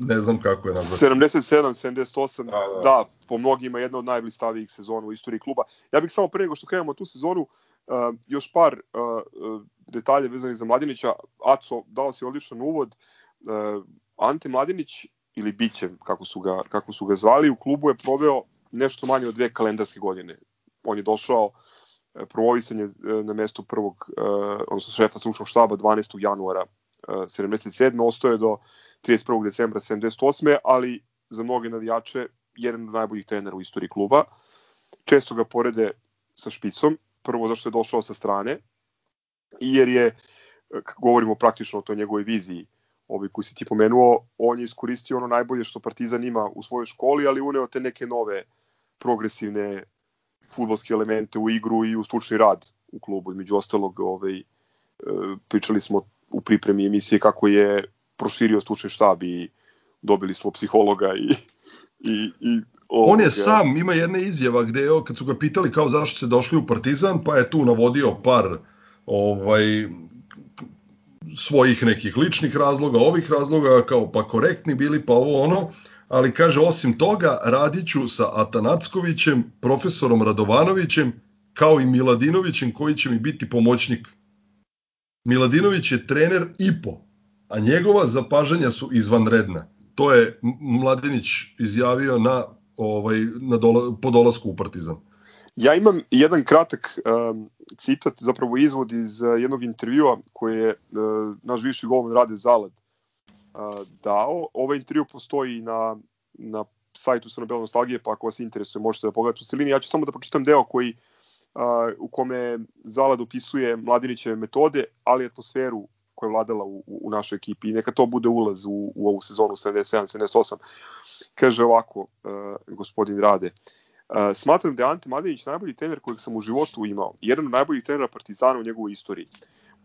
G: ne znam kako je nazvati.
E: 77, 78, da, da. da, po mnogima jedna od najblistavijih sezona u istoriji kluba. Ja bih samo pre nego što krenemo tu sezonu, uh, još par uh, detalja vezanih za Mladinića. Aco, dao si odličan uvod. Uh, Ante Mladinić, ili Biće, kako su, ga, kako su ga zvali, u klubu je proveo nešto manje od dve kalendarske godine. On je došao promovisanje na mesto prvog, odnosno šefa stručnog štaba 12. januara 77. ostoje do 31. decembra 78. ali za mnoge navijače jedan od najboljih trenera u istoriji kluba. Često ga porede sa špicom, prvo zašto je došao sa strane, jer je, govorimo praktično o toj njegovoj viziji, ovaj koji si ti pomenuo, on je iskoristio ono najbolje što Partizan ima u svojoj školi, ali uneo te neke nove progresivne futbolske elemente u igru i u stručni rad u klubu. Među ostalog, ovaj, e, pričali smo u pripremi emisije kako je proširio stručni štab i dobili smo psihologa i, i, i
G: On je sam, ima jedna izjava gde je, kad su ga pitali kao zašto ste došli u Partizan, pa je tu navodio par ovaj, svojih nekih ličnih razloga, ovih razloga, kao pa korektni bili, pa ovo ono, ali kaže osim toga radit ću sa Atanackovićem, profesorom Radovanovićem, kao i Miladinovićem koji će mi biti pomoćnik Miladinović je trener i po, a njegova zapažanja su izvanredna. To je Mladinić izjavio na, ovaj, na dola, po dolasku u Partizan.
E: Ja imam jedan kratak um, citat, zapravo izvod iz uh, jednog intervjua koje je uh, naš viši golman Rade Zalad dao. Ovaj intervju postoji na, na sajtu Crno-Bela nostalgije, pa ako vas interesuje možete da pogledate u celini. Ja ću samo da pročitam deo koji uh, u kome Zalad opisuje Mladinićeve metode, ali atmosferu koja je vladala u, u našoj ekipi neka to bude ulaz u, u ovu sezonu 77-78. Kaže ovako, gospodin Rade, uh, smatram da je Ante Mladinić najbolji trener kojeg sam u životu imao, jedan od najboljih trenera Partizana u njegovoj istoriji.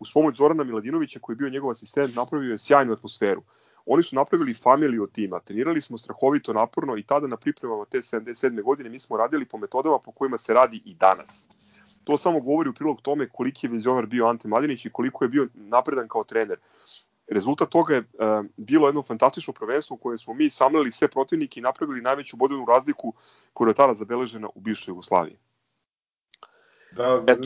E: Uz pomoć Zorana Miladinovića koji je bio njegov asistent napravio je sjajnu atmosferu. Oni su napravili familiju tima, trenirali smo strahovito naporno i tada na pripremama te 77. godine mi smo radili po metodama po kojima se radi i danas. To samo govori u prilog tome koliki je vizionar bio Ante Mladinić i koliko je bio napredan kao trener. Rezultat toga je uh, bilo jedno fantastično prvenstvo u kojem smo mi samlali sve protivnike i napravili najveću bodenu razliku koja je tada zabeležena u bivšoj Jugoslaviji.
F: Da,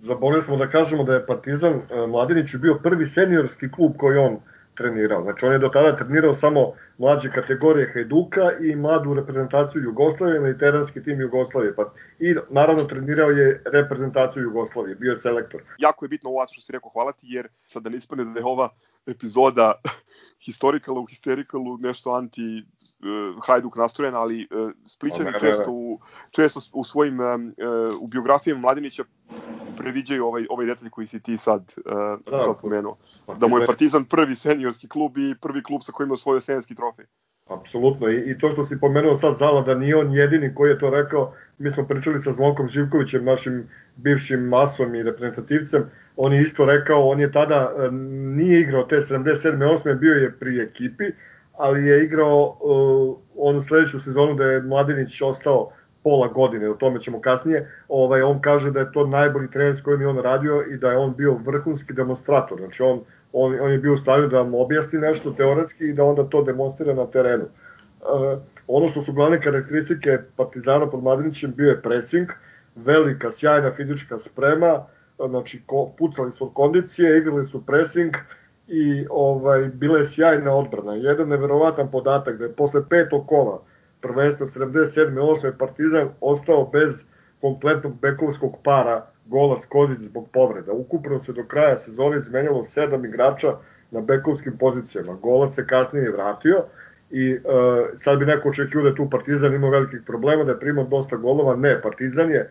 F: zaboravili smo da kažemo da je Partizan uh, Mladinić bio prvi seniorski klub koji on trenirao. Znači on je do tada trenirao samo mlađe kategorije Hajduka i mladu reprezentaciju Jugoslavije, mediteranski tim Jugoslavije. Pa, I naravno trenirao je reprezentaciju Jugoslavije, bio je selektor.
E: Jako je bitno ovo što si rekao hvala ti, jer sada ne ispane da je ova epizoda historikalu, u histerikalu, nešto anti uh, Hajduk nastrojena, ali uh, Splićani često u, često u svojim uh, u biografijama Mladinića previđaju ovaj, ovaj detalj koji si ti sad, uh, da, sad pomenuo. Da mu je Partizan prvi seniorski klub i prvi klub sa kojim je osvojio seniorski trofej.
F: Apsolutno, I, i to što si pomenuo sad Zala, da nije on jedini koji je to rekao, mi smo pričali sa Zvonkom Živkovićem, našim bivšim masom i reprezentativcem, on je isto rekao, on je tada e, nije igrao te 77. 8. bio je pri ekipi, ali je igrao uh, onu sledeću sezonu da je Mladinić ostao pola godine, o tome ćemo kasnije, ovaj, on kaže da je to najbolji trener s kojim je on radio i da je on bio vrhunski demonstrator, znači on, on, on je bio u stanju da vam objasni nešto teoretski i da onda to demonstrira na terenu. Uh, ono što su glavne karakteristike Partizana pod Mladinićem bio je pressing, velika, sjajna fizička sprema, znači ko, pucali su od kondicije, igrali su pressing i ovaj bila je sjajna odbrana. Jedan neverovatan podatak da je posle petog kola prvenstva 77. 8. Partizan ostao bez kompletnog bekovskog para gola Skozić zbog povreda. Ukupno se do kraja sezone izmenjalo sedam igrača na bekovskim pozicijama. Golac se kasnije vratio i uh, sad bi neko očekio da tu Partizan imao velikih problema, da je primao dosta golova. Ne, Partizan je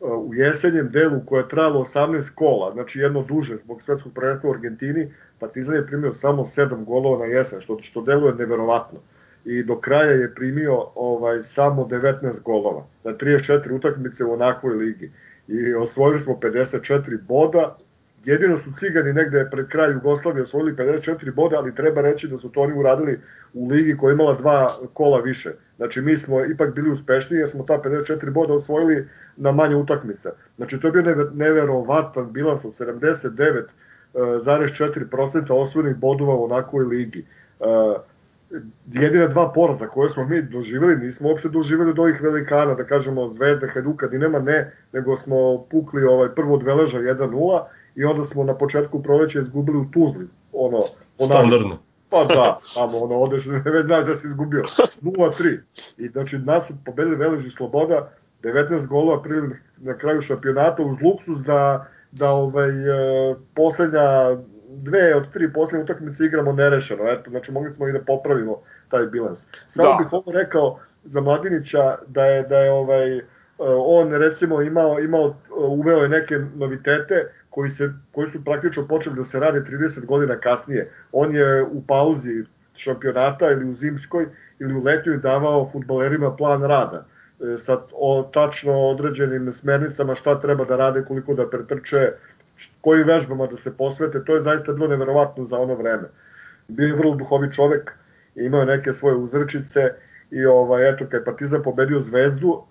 F: u jesenjem delu koje je trajalo 18 kola, znači jedno duže zbog svetskog prvenstva u Argentini, Partizan je primio samo 7 golova na jesen, što, što deluje neverovatno. I do kraja je primio ovaj samo 19 golova na 34 utakmice u onakvoj ligi. I osvojili smo 54 boda Jedino su cigani negde pred kraj Jugoslavije osvojili 54 boda, ali treba reći da su to oni uradili u ligi koja je imala dva kola više. Znači mi smo ipak bili uspešniji jer smo ta 54 boda osvojili na manje utakmica. Znači to je bio neverovatan bilans od 79,4% osvojenih bodova u onakoj ligi. Uh, jedina dva poraza koje smo mi doživjeli, nismo uopšte doživjeli od ovih velikana, da kažemo Zvezda, Hajduka, Dinema, ne, nego smo pukli ovaj, prvo od Veleža 1-0 i onda smo na početku proleća izgubili u Tuzli. Ono,
G: Standardno.
F: Pa da, tamo ono, odeš, ne znaš da si izgubio. 0-3. I znači nas su pobedili Veleži Sloboda, 19 golova prili na kraju šampionata uz luksus da, da ovaj, e, poslednja dve od tri poslednje utakmice igramo nerešeno. Eto, znači mogli smo i da popravimo taj bilans. Samo da. bih ovo rekao za Mladinića da je da je ovaj e, on recimo imao imao uveo je neke novitete koji, se, koji su praktično počeli da se rade 30 godina kasnije. On je u pauzi šampionata ili u zimskoj ili u letnjoj davao futbolerima plan rada e, sa o tačno određenim smernicama šta treba da rade, koliko da pretrče, kojim vežbama da se posvete, to je zaista bilo neverovatno za ono vreme. Bio je vrlo duhovi čovek, imao neke svoje uzrečice i ovaj, eto, kad je Partizan pobedio Zvezdu uh,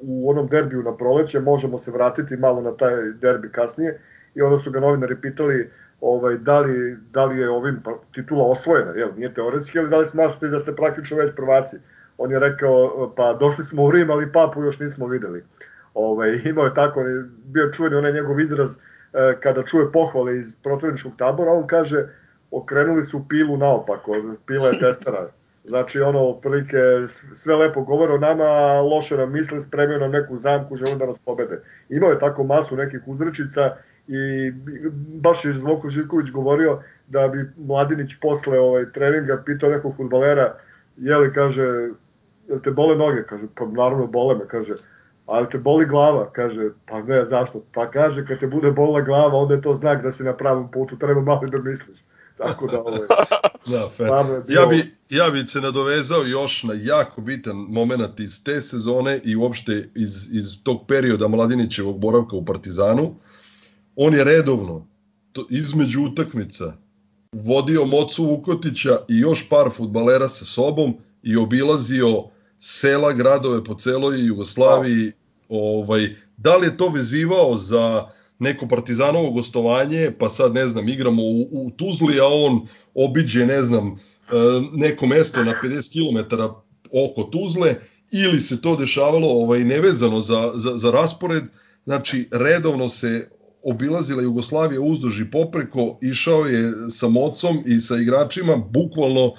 F: u onom derbiju na proleće, možemo se vratiti malo na taj derbi kasnije, i onda su ga novinari pitali ovaj, da, li, da li je ovim pa, titula osvojena, jel, nije teoretski, ali da li smatrate da ste praktično već prvaci. On je rekao, pa došli smo u Rim, ali papu još nismo videli. Ovaj, imao je tako, bio čuveni onaj njegov izraz e, kada čuje pohvale iz protivničkog tabora, on kaže okrenuli su pilu naopako, pila je testera. Znači, ono, otprilike, sve lepo govore o nama, loše nam misle, spremio nam neku zamku, žele da nas pobede. Imao je tako masu nekih uzrečica i baš je Zvonko Živković govorio da bi Mladinić posle ovaj, treninga pitao nekog futbalera, je li, kaže, jel te bole noge? Kaže, pa naravno bole me, kaže, ali te boli glava, kaže, pa ne, zašto? Pa kaže, kad te bude bolila glava, onda je to znak da si na pravom putu, treba malo da misliš. Tako da, ovaj,
G: da, fair. Ja bi, ja bi se nadovezao još na jako bitan moment iz te sezone i uopšte iz, iz tog perioda Mladinićevog boravka u Partizanu. On je redovno, to, između utakmica, vodio Mocu Vukotića i još par futbalera sa sobom i obilazio sela, gradove po celoj Jugoslaviji. Ovaj, da li je to vezivao za neko partizanovo gostovanje, pa sad ne znam, igramo u, u Tuzli, a on obiđe, ne znam, e, neko mesto na 50 km oko Tuzle, ili se to dešavalo ovaj, nevezano za, za, za raspored, znači redovno se obilazila Jugoslavija uzduž i popreko, išao je sa mocom i sa igračima, bukvalno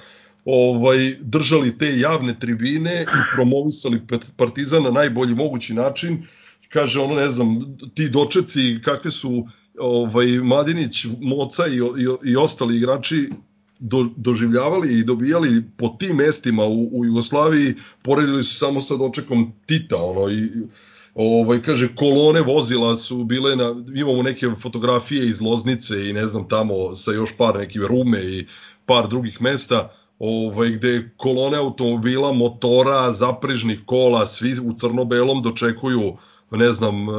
G: ovaj držali te javne tribine i promovisali Partizan na najbolji mogući način. Kaže ono ne znam ti dočeci kakve su ovaj Mladinić, Moca i, i, i ostali igrači do, doživljavali i dobijali po tim mestima u, u Jugoslaviji poredili su samo sa dočekom Tita ono i ovaj kaže kolone vozila su bile na imamo neke fotografije iz Loznice i ne znam tamo sa još par nekih Rume i par drugih mesta ovaj, gde kolone automobila, motora, zaprežnih kola, svi u crno-belom dočekuju ne znam, e,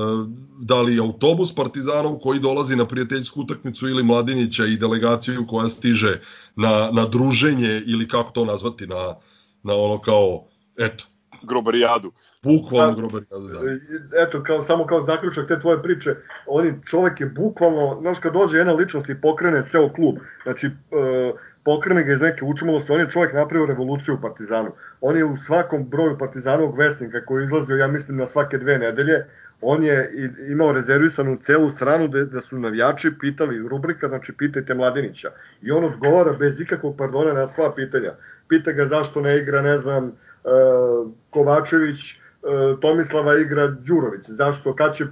G: da li autobus Partizanov koji dolazi na prijateljsku utakmicu ili Mladinića i delegaciju koja stiže na, na druženje ili kako to nazvati, na, na ono kao, eto,
E: grobarijadu.
G: Bukvalno grobarijadu, da.
F: Eto, kao, samo kao zaključak te tvoje priče, oni čovek je bukvalno, znaš kad dođe jedna ličnost i pokrene ceo klub, znači, uh, pokrene ga iz neke učmalosti, on je čovjek napravio revoluciju u Partizanu. On je u svakom broju Partizanovog vesnika koji je izlazio, ja mislim, na svake dve nedelje, on je imao rezervisanu celu stranu da, da su navijači pitali, rubrika, znači pitajte Mladinića. I on odgovara bez ikakvog pardona na sva pitanja. Pita ga zašto ne igra, ne znam, uh, Kovačević, E, Tomislava igra Đurović, zašto, kad će,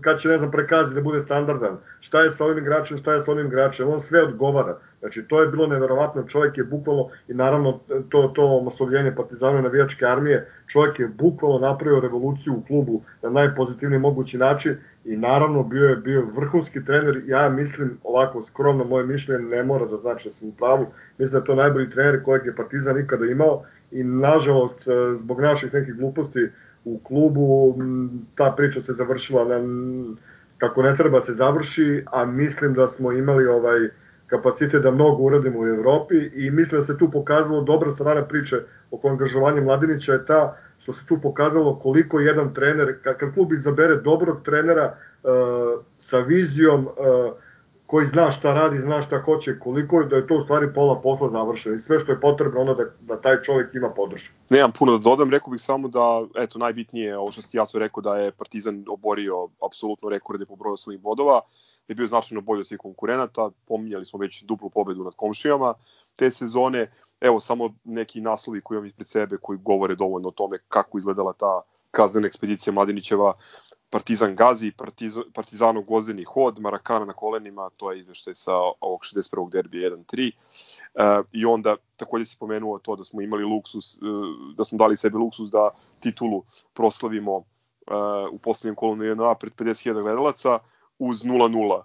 F: kad će ne znam, prekazi da bude standardan, šta je sa ovim igračem, šta je sa onim igračem, on sve odgovara. Znači, to je bilo neverovatno, čovjek je bukvalno, i naravno to, to masovljenje partizanove navijačke armije, čovjek je bukvalno napravio revoluciju u klubu na najpozitivniji mogući način i naravno bio je bio vrhunski trener, ja mislim ovako skromno moje mišljenje ne mora da znači da sam u pravu, mislim da je to najbolji trener kojeg je Partizan ikada imao i nažalost e, zbog naših nekih gluposti u klubu ta priča se završila na, kako ne treba se završi, a mislim da smo imali ovaj kapacitet da mnogo uradimo u Evropi i mislim da se tu pokazalo dobra strana priče oko angažovanja Mladinića je ta što se tu pokazalo koliko jedan trener, kad klub izabere dobrog trenera uh, sa vizijom uh, koji zna šta radi, zna šta hoće, koliko da je to u stvari pola posla završeno i sve što je potrebno ono da, da taj čovjek ima podršku.
E: Nemam puno da dodam, rekao bih samo da, eto, najbitnije, ovo što ste sve rekao, da je Partizan oborio apsolutno rekorde po broju svojih bodova, da je bio značajno bolji od svih konkurenata, pominjali smo već duplu pobedu nad komšijama te sezone, evo samo neki naslovi koji imam ispred sebe koji govore dovoljno o tome kako izgledala ta kaznena ekspedicija Mladinićeva Partizan gazi, Partizan, Partizanov gvozdeni hod, Marakana na kolenima, to je izveštaj sa ovog 61. derbija 1-3. Uh, I onda takođe se pomenuo to da smo imali luksus, uh, da smo dali sebi luksus da titulu proslavimo uh, u poslednjem kolu na 1 pred 50.000 gledalaca uz 0-0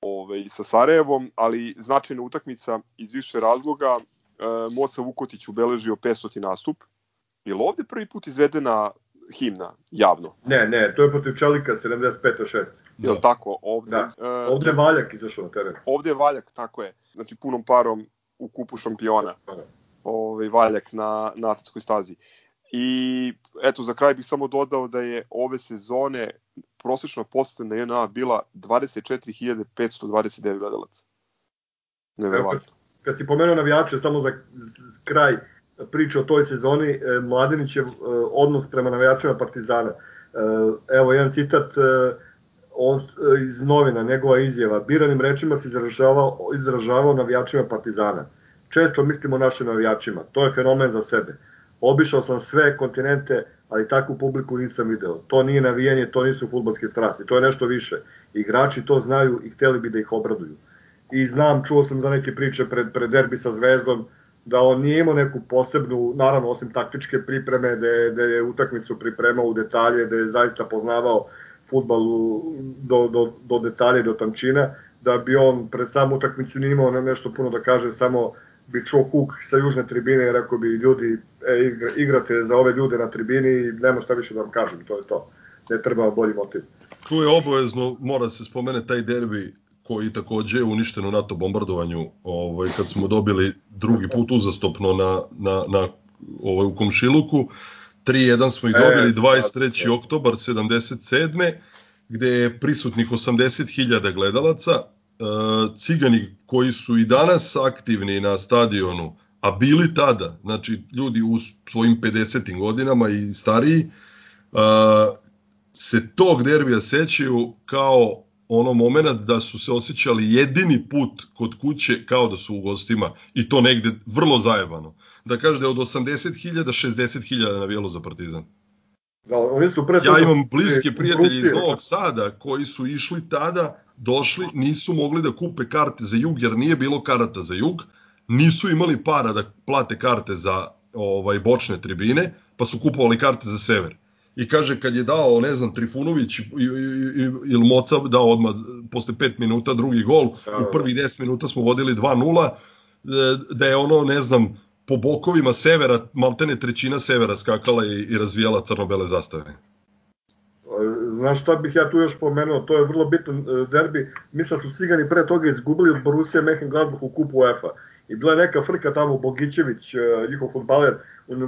E: ovaj, sa Sarajevom, ali značajna utakmica iz više razloga. Uh, Moca Vukotić ubeležio 500. nastup. Je li ovde prvi put izvedena himna javno.
F: Ne, ne, to je protiv Čelika 75-6.
E: Da. Je tako? Ovde,
F: da. Uh, ovde je Valjak izašao na teren.
E: Ovde je Valjak, tako je. Znači punom parom u kupu šampiona. Ovaj Valjak na, na atletskoj stazi. I eto, za kraj bih samo dodao da je ove sezone prosečna poseta na JNA bila 24.529 gledalaca. Neverovatno.
F: Kad si pomenuo navijače, samo za kraj, priče o toj sezoni, e, Mladenićev e, odnos prema navijačima Partizana. E, evo jedan citat, on iz novina, njegova izjava, biranim rečima se izražavao, izražavao navijačima Partizana. Često mislimo našim navijačima, to je fenomen za sebe. Obišao sam sve kontinente, ali takvu publiku nisam video. To nije navijanje, to nisu futbolske strasti, to je nešto više. Igrači to znaju i hteli bi da ih obraduju. I znam, čuo sam za neke priče pred, pred derbi sa Zvezdom, da on nije imao neku posebnu, naravno osim taktičke pripreme, da je, da je utakmicu pripremao u detalje, da je zaista poznavao futbal do, do, do detalje, do tančina, da bi on pred samu utakmicu nije imao nešto puno da kaže, samo bi čuo huk sa južne tribine i rekao bi ljudi, e, igra, igrate za ove ljude na tribini i nema šta više da vam kažem, to je to. Ne treba bolji motiv.
G: Tu je obavezno, mora se spomene taj derbi koji takođe je uništen u NATO bombardovanju, ovaj, kad smo dobili drugi put uzastopno na, na, na ovaj, u Komšiluku. 3-1 smo ih dobili 23. E, oktobar 77. gde je prisutnih 80.000 gledalaca. E, cigani koji su i danas aktivni na stadionu, a bili tada, znači ljudi u svojim 50. godinama i stariji, e, se tog derbija sećaju kao ono moment da su se osjećali jedini put kod kuće kao da su u gostima i to negde vrlo zajebano. Da kaže da je od 80.000 60.000 navijelo za Partizan.
F: Da, oni su pre
G: ja imam bliske prijatelje iz Novog Sada koji su išli tada, došli, nisu mogli da kupe karte za jug jer nije bilo karata za jug, nisu imali para da plate karte za ovaj bočne tribine, pa su kupovali karte za sever i kaže kad je dao, ne znam, Trifunović ili Moca dao odmah posle 5 minuta drugi gol, u prvih 10 minuta smo vodili 2-0, e, da je ono, ne znam, po bokovima severa, maltene trećina severa skakala i, i razvijala crno-bele zastave.
F: Znaš šta bih ja tu još pomenuo, to je vrlo bitan e, derbi. Mislim da su Cigani pre toga izgubili od Borussia Mönchengladbach u kupu UEFA. I bila je neka frka tamo, Bogićević, e, njihov futbaler,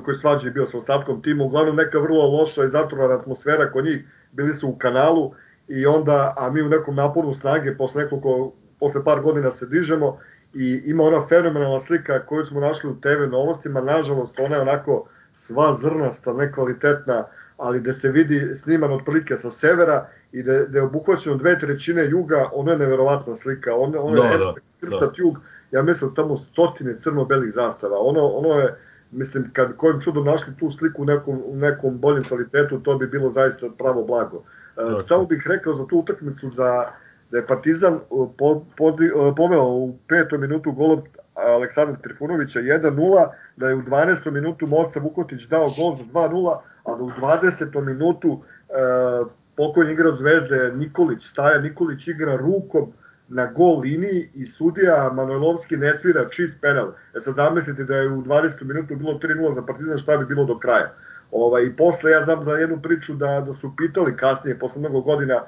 F: koji svađi bio sa ostatkom tima, uglavnom neka vrlo loša i zatvorana atmosfera kod njih, bili su u kanalu i onda, a mi u nekom naporu snage, posle nekoliko, posle par godina se dižemo i ima ona fenomenalna slika koju smo našli u TV novostima, nažalost ona je onako sva zrnasta, nekvalitetna, ali da se vidi sniman otprilike sa severa i da, da je obuhvaćeno dve trećine juga, ono je neverovatna slika, ono, ono je da, da, da. jug, ja mislim tamo stotine crno-belih zastava, ono, ono je, mislim, kad kojim čudom našli tu sliku u nekom, u nekom boljem kvalitetu, to bi bilo zaista pravo blago. Dakle. Samo bih rekao za tu utakmicu da, da je Partizan po, po, poveo u petom minutu golom Aleksandra Trifunovića 1-0, da je u 12. minutu Moca Vukotić dao gol za 2-0, a da u 20. minutu e, pokojni igra Zvezde Nikolić, Staja Nikolić igra rukom na gol liniji i sudija Manojlovski ne svira čist penal. E sad zamislite da je u 20. minutu bilo 3-0 za Partizan, šta bi bilo do kraja. Ovaj, I posle ja znam za jednu priču da, da su pitali kasnije, posle mnogo godina,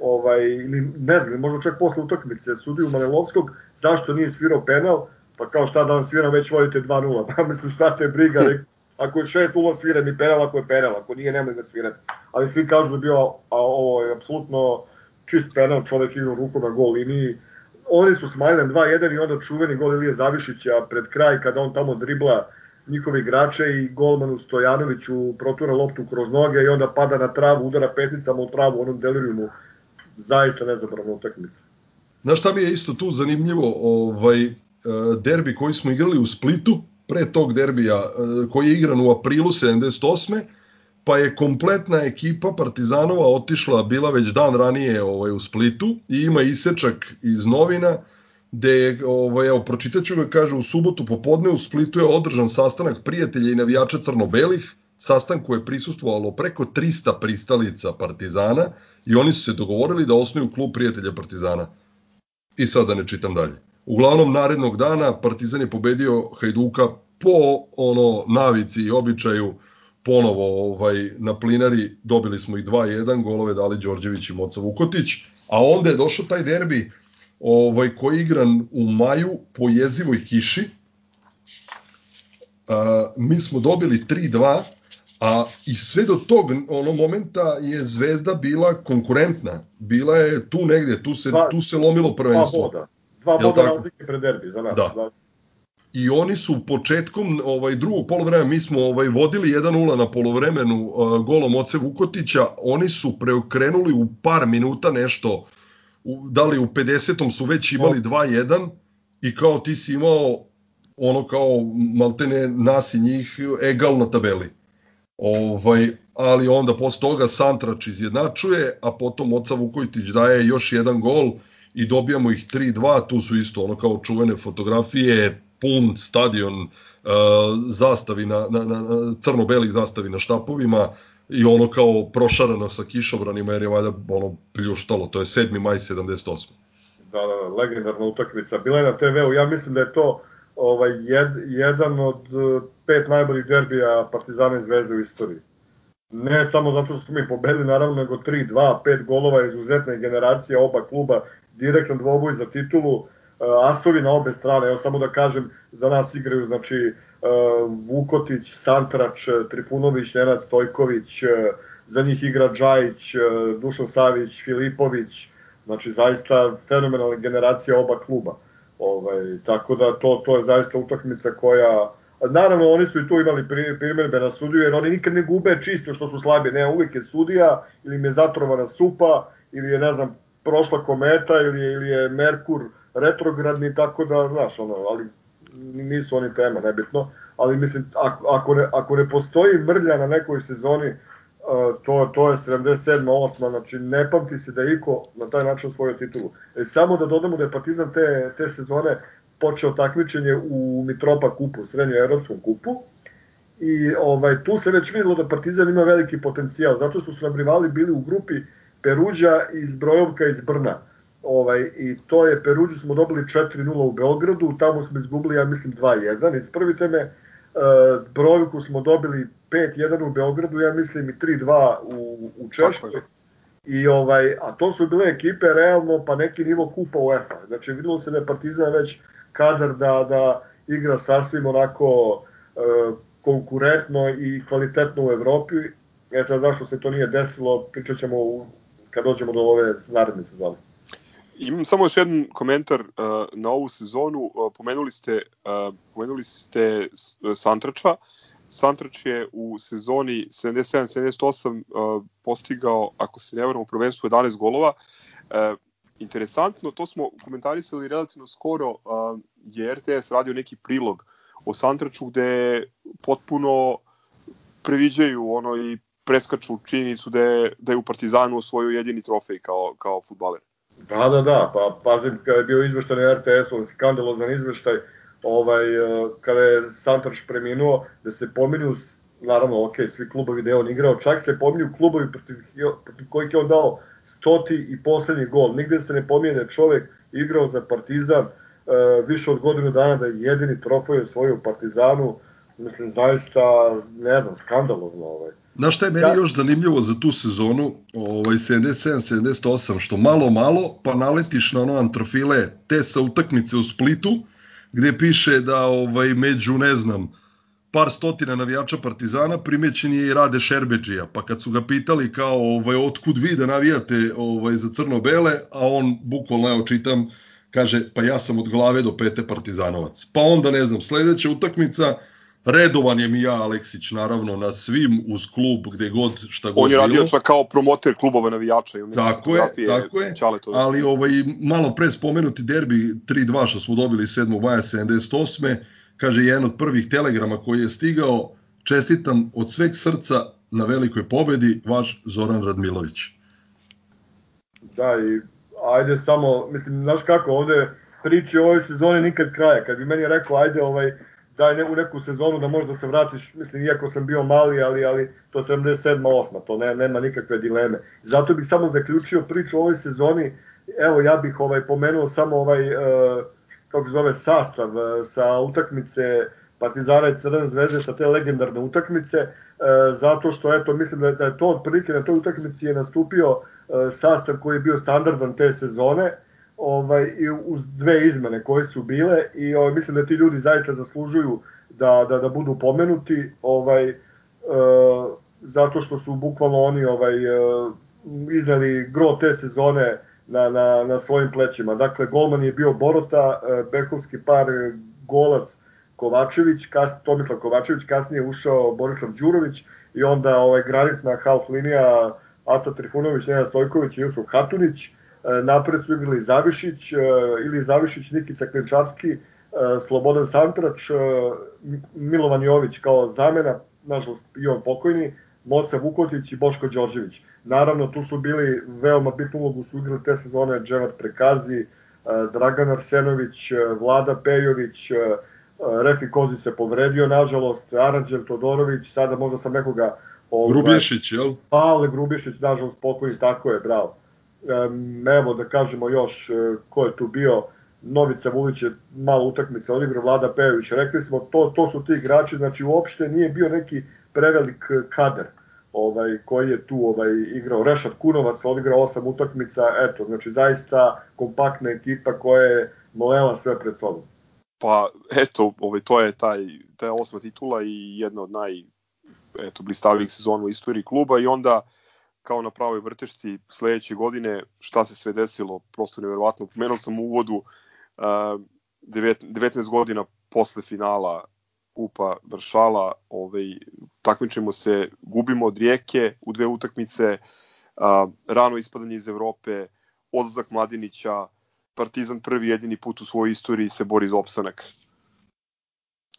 F: ovaj, ili ne znam, možda čak posle utakmice sudiju Manojlovskog, zašto nije svirao penal, pa kao šta da vam sviram, već vodite 2-0. Pa mislim šta te briga, ako je 6-0 svira mi penal, ako je penal, ako nije nemoj da svirate. Ali svi kažu da je bio, a ovo je apsolutno čist penal, čovek igra ruku na gol liniji. Oni su smanjili 2-1 i onda čuveni gol Ilije Zavišića pred kraj kada on tamo dribla njihovi igrače i golmanu Stojanoviću protura loptu kroz noge i onda pada na travu, udara pesnicama u travu, onom delirijumu. Zaista nezabravna utakmica.
G: Znaš šta mi je isto tu zanimljivo, ovaj, e, derbi koji smo igrali u Splitu, pre tog derbija e, koji je igran u aprilu 78 pa je kompletna ekipa Partizanova otišla, bila već dan ranije ovaj, u Splitu i ima isečak iz novina gde je, ovaj, evo, pročitaću ga, kaže, u subotu popodne u Splitu je održan sastanak prijatelja i navijača crno-belih, sastanku je prisustvovalo preko 300 pristalica Partizana i oni su se dogovorili da osnuju klub prijatelja Partizana. I sad da ne čitam dalje. Uglavnom, narednog dana Partizan je pobedio Hajduka po ono navici i običaju ponovo ovaj, na plinari dobili smo i 2-1, golove dali Đorđević i Moca Vukotić, a onda je došao taj derbi ovaj, koji je igran u maju po jezivoj kiši. A, mi smo dobili 3-2, a i sve do tog ono momenta je Zvezda bila konkurentna. Bila je tu negde, tu se, dva, tu se lomilo prvenstvo.
F: Dva boda. Dva boda razlike pred derbi za nas.
G: Da. I oni su početkom ovaj drugog poluvremena mi smo ovaj vodili 1:0 na poluvremenu uh, golom Oce Vukotića, oni su preokrenuli u par minuta nešto u, da li u 50. su već imali 2:1 i kao ti si imao ono kao maltene nas i njih egal na tabeli. Ovaj, ali onda posle toga Santrač izjednačuje, a potom Oca Vukotić daje još jedan gol i dobijamo ih 3-2, tu su isto ono kao čuvene fotografije, pun stadion uh, zastavi na, na, na crno-belih zastavi na štapovima i ono kao prošarano sa kišobranima jer je valjda ono pljuštalo, to je 7. maj 78.
F: Da, da, da, legendarna utakmica. Bila je na TV-u, ja mislim da je to ovaj, jed, jedan od uh, pet najboljih derbija Partizana i Zvezde u istoriji. Ne samo zato što smo mi pobedili, naravno, nego 3-2, 5 golova, izuzetne generacije oba kluba, direktan dvoboj za titulu, asovi na obe strane, evo samo da kažem, za nas igraju, znači, uh, Vukotić, Santrač, Trifunović, Nenad Stojković, za njih igra Džajić, Dušan Savić, Filipović, znači zaista fenomenalna generacija oba kluba. Ovaj, tako da to, to je zaista utakmica koja Naravno, oni su i tu imali primjerbe na sudiju, jer oni nikad ne gube čisto što su slabi. Ne, uvijek je sudija, ili im je zatrovana supa, ili je, ne znam, prošla kometa, ili je, ili je Merkur retrogradni, tako da, znaš, ono, ali nisu oni tema, nebitno. Ali mislim, ako, ako, ne, ako ne postoji mrlja na nekoj sezoni, to, to je 77. 8. Znači, ne pamti se da je Iko na taj način osvojio titulu. E, samo da dodamo da je Partizan te, te sezone počeo takmičenje u Mitropa kupu, srednjo evropskom kupu. I ovaj, tu se već videlo da Partizan ima veliki potencijal, zato su nam rivali bili u grupi Peruđa iz Brojovka iz Brna. Ovaj, I to je, Peruđu smo dobili 4-0 u Beogradu, tamo smo izgubili, ja mislim, 2-1. Ispravite me, Zbrojevku smo dobili 5-1 u Beogradu, ja mislim i 3-2 u, u Češkoj. I ovaj, a to su bile ekipe realno pa neki nivo kupa UEFA. Znači videlo se da je Partizan već kadar da, da igra sasvim onako e, konkurentno i kvalitetno u Evropi. E sad zašto se to nije desilo, pričat ćemo u, kad dođemo do ove naredne sezone.
E: Imam samo još jedan komentar uh, na ovu sezonu. Uh, pomenuli ste uh, pomenuli ste Santrača. Santrač je u sezoni 77-78 uh, postigao, ako se ne varam, u prvenstvu 11 golova. Uh, interesantno, to smo komentarisali relativno skoro, uh, je RTS radio neki prilog o Santraču gde potpuno previđaju ono i preskaču činjenicu da je, da je u Partizanu osvojio jedini trofej kao, kao futbaler.
F: Da, da, da, pa pazim kada je bio izveštaj na RTS-u, skandalozan izveštaj, ovaj, e, kada je Santrač preminuo, da se pominju, naravno, ok, svi klubovi je on igrao, čak se pominju klubovi protiv, protiv kojih je on dao stoti i poslednji gol. Nigde se ne pominje da čovek igrao za Partizan uh, više od godinu dana da je jedini trofej osvojio u Partizanu, mislim, zaista, ne znam, skandalozno ovaj.
G: Znaš šta je meni da. još zanimljivo za tu sezonu, ovaj 77-78, što malo malo, pa naletiš na ono antrofile te sa utakmice u Splitu, gde piše da ovaj među, ne znam, par stotina navijača Partizana primećen je i Rade Šerbeđija, pa kad su ga pitali kao ovaj, otkud vi da navijate ovaj, za crno-bele, a on bukvalno, evo čitam, kaže, pa ja sam od glave do pete Partizanovac. Pa onda, ne znam, sledeća utakmica, Redovan je Mija Aleksić, naravno, na svim uz klub, gde god, šta god
E: On je radio čak kao promoter klubova navijača.
G: I tako je, tako je, ali ovaj, malo pre spomenuti derbi 3-2 što smo dobili 7. maja 78. Kaže, jedan od prvih telegrama koji je stigao, čestitam od sveg srca na velikoj pobedi, vaš Zoran Radmilović.
F: Da, i ajde samo, mislim, znaš kako, ovde priči o ovoj sezoni nikad kraja. Kad bi meni rekao, ajde, ovaj, daj ne, u neku sezonu da možda se vratiš, mislim, iako sam bio mali, ali, ali to 77. 8. To ne, nema nikakve dileme. Zato bih samo zaključio priču o ovoj sezoni, evo ja bih ovaj pomenuo samo ovaj, uh, kako zove, sastav uh, sa utakmice Partizana i Crvene zvezde sa te legendarne utakmice, uh, zato što eto, mislim da da je to otprilike na toj utakmici je nastupio uh, sastav koji je bio standardan te sezone, ovaj, i uz dve izmene koje su bile i ovaj, mislim da ti ljudi zaista zaslužuju da, da, da budu pomenuti ovaj, e, zato što su bukvalno oni ovaj, e, izneli gro te sezone na, na, na svojim plećima. Dakle, golman je bio Borota, e, par, golac Kovačević, kas, Tomislav Kovačević, kasnije ušao Borislav Đurović i onda ovaj granitna half linija Aca Trifunović, Nenad Stojković i Jusuf Hatunić. E, napred su igrali Zavišić e, ili Zavišić, Nikica Klenčarski, e, Slobodan Santrač, Milovan Jović kao zamena, nažalost i on pokojni, Moca Vukotić i Boško Đorđević. Naravno, tu su bili veoma bitnu ulogu su igrali te sezone Dževat Prekazi, Dragan Arsenović, Vlada Pejović, Refi Kozić se povredio, nažalost, Aranđel Todorović, sada možda sam nekoga...
G: Ovaj, Grubješić, jel?
F: Pavle Grubješić, nažalost, pokojni, tako je, bravo. Evo da kažemo još uh, ko je tu bio, Novica Vulić je malo utakmica odigrao, Vlada Pejović, rekli smo, to, to su ti igrači, znači uopšte nije bio neki prevelik kader ovaj koji je tu ovaj igrao. Rešat Kunovac odigrao osam utakmica eto znači zaista kompaktna ekipa koja je molela sve pred sobom.
E: Pa eto, ovaj, to je taj, taj osma titula i jedna od naj eto, blistavijih sezona u istoriji kluba i onda kao na pravoj vrtešci sledeće godine šta se sve desilo, prosto neverovatno. Pomenuo sam u uvodu uh, 19 godina posle finala Kupa Vršala, ovaj, takmičimo se, gubimo od Rijeke u dve utakmice, uh, rano ispadanje iz Evrope, odlazak Mladinića, Partizan prvi jedini put u svojoj istoriji se bori za opstanak.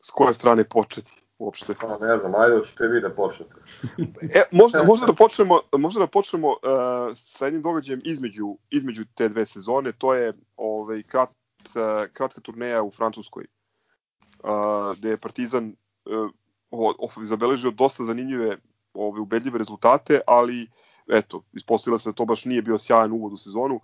E: S koje strane početi uopšte?
F: Pa ne znam, ajde hoćete vi da počnete.
E: e, možda, možda da počnemo, možda da počnemo uh, sa jednim događajem između, između te dve sezone, to je ovaj, krat, uh, kratka turneja u Francuskoj, uh, gde je Partizan uh, zabeležio dosta zanimljive ove, ubedljive rezultate, ali eto, ispostavilo se da to baš nije bio sjajan uvod u sezonu.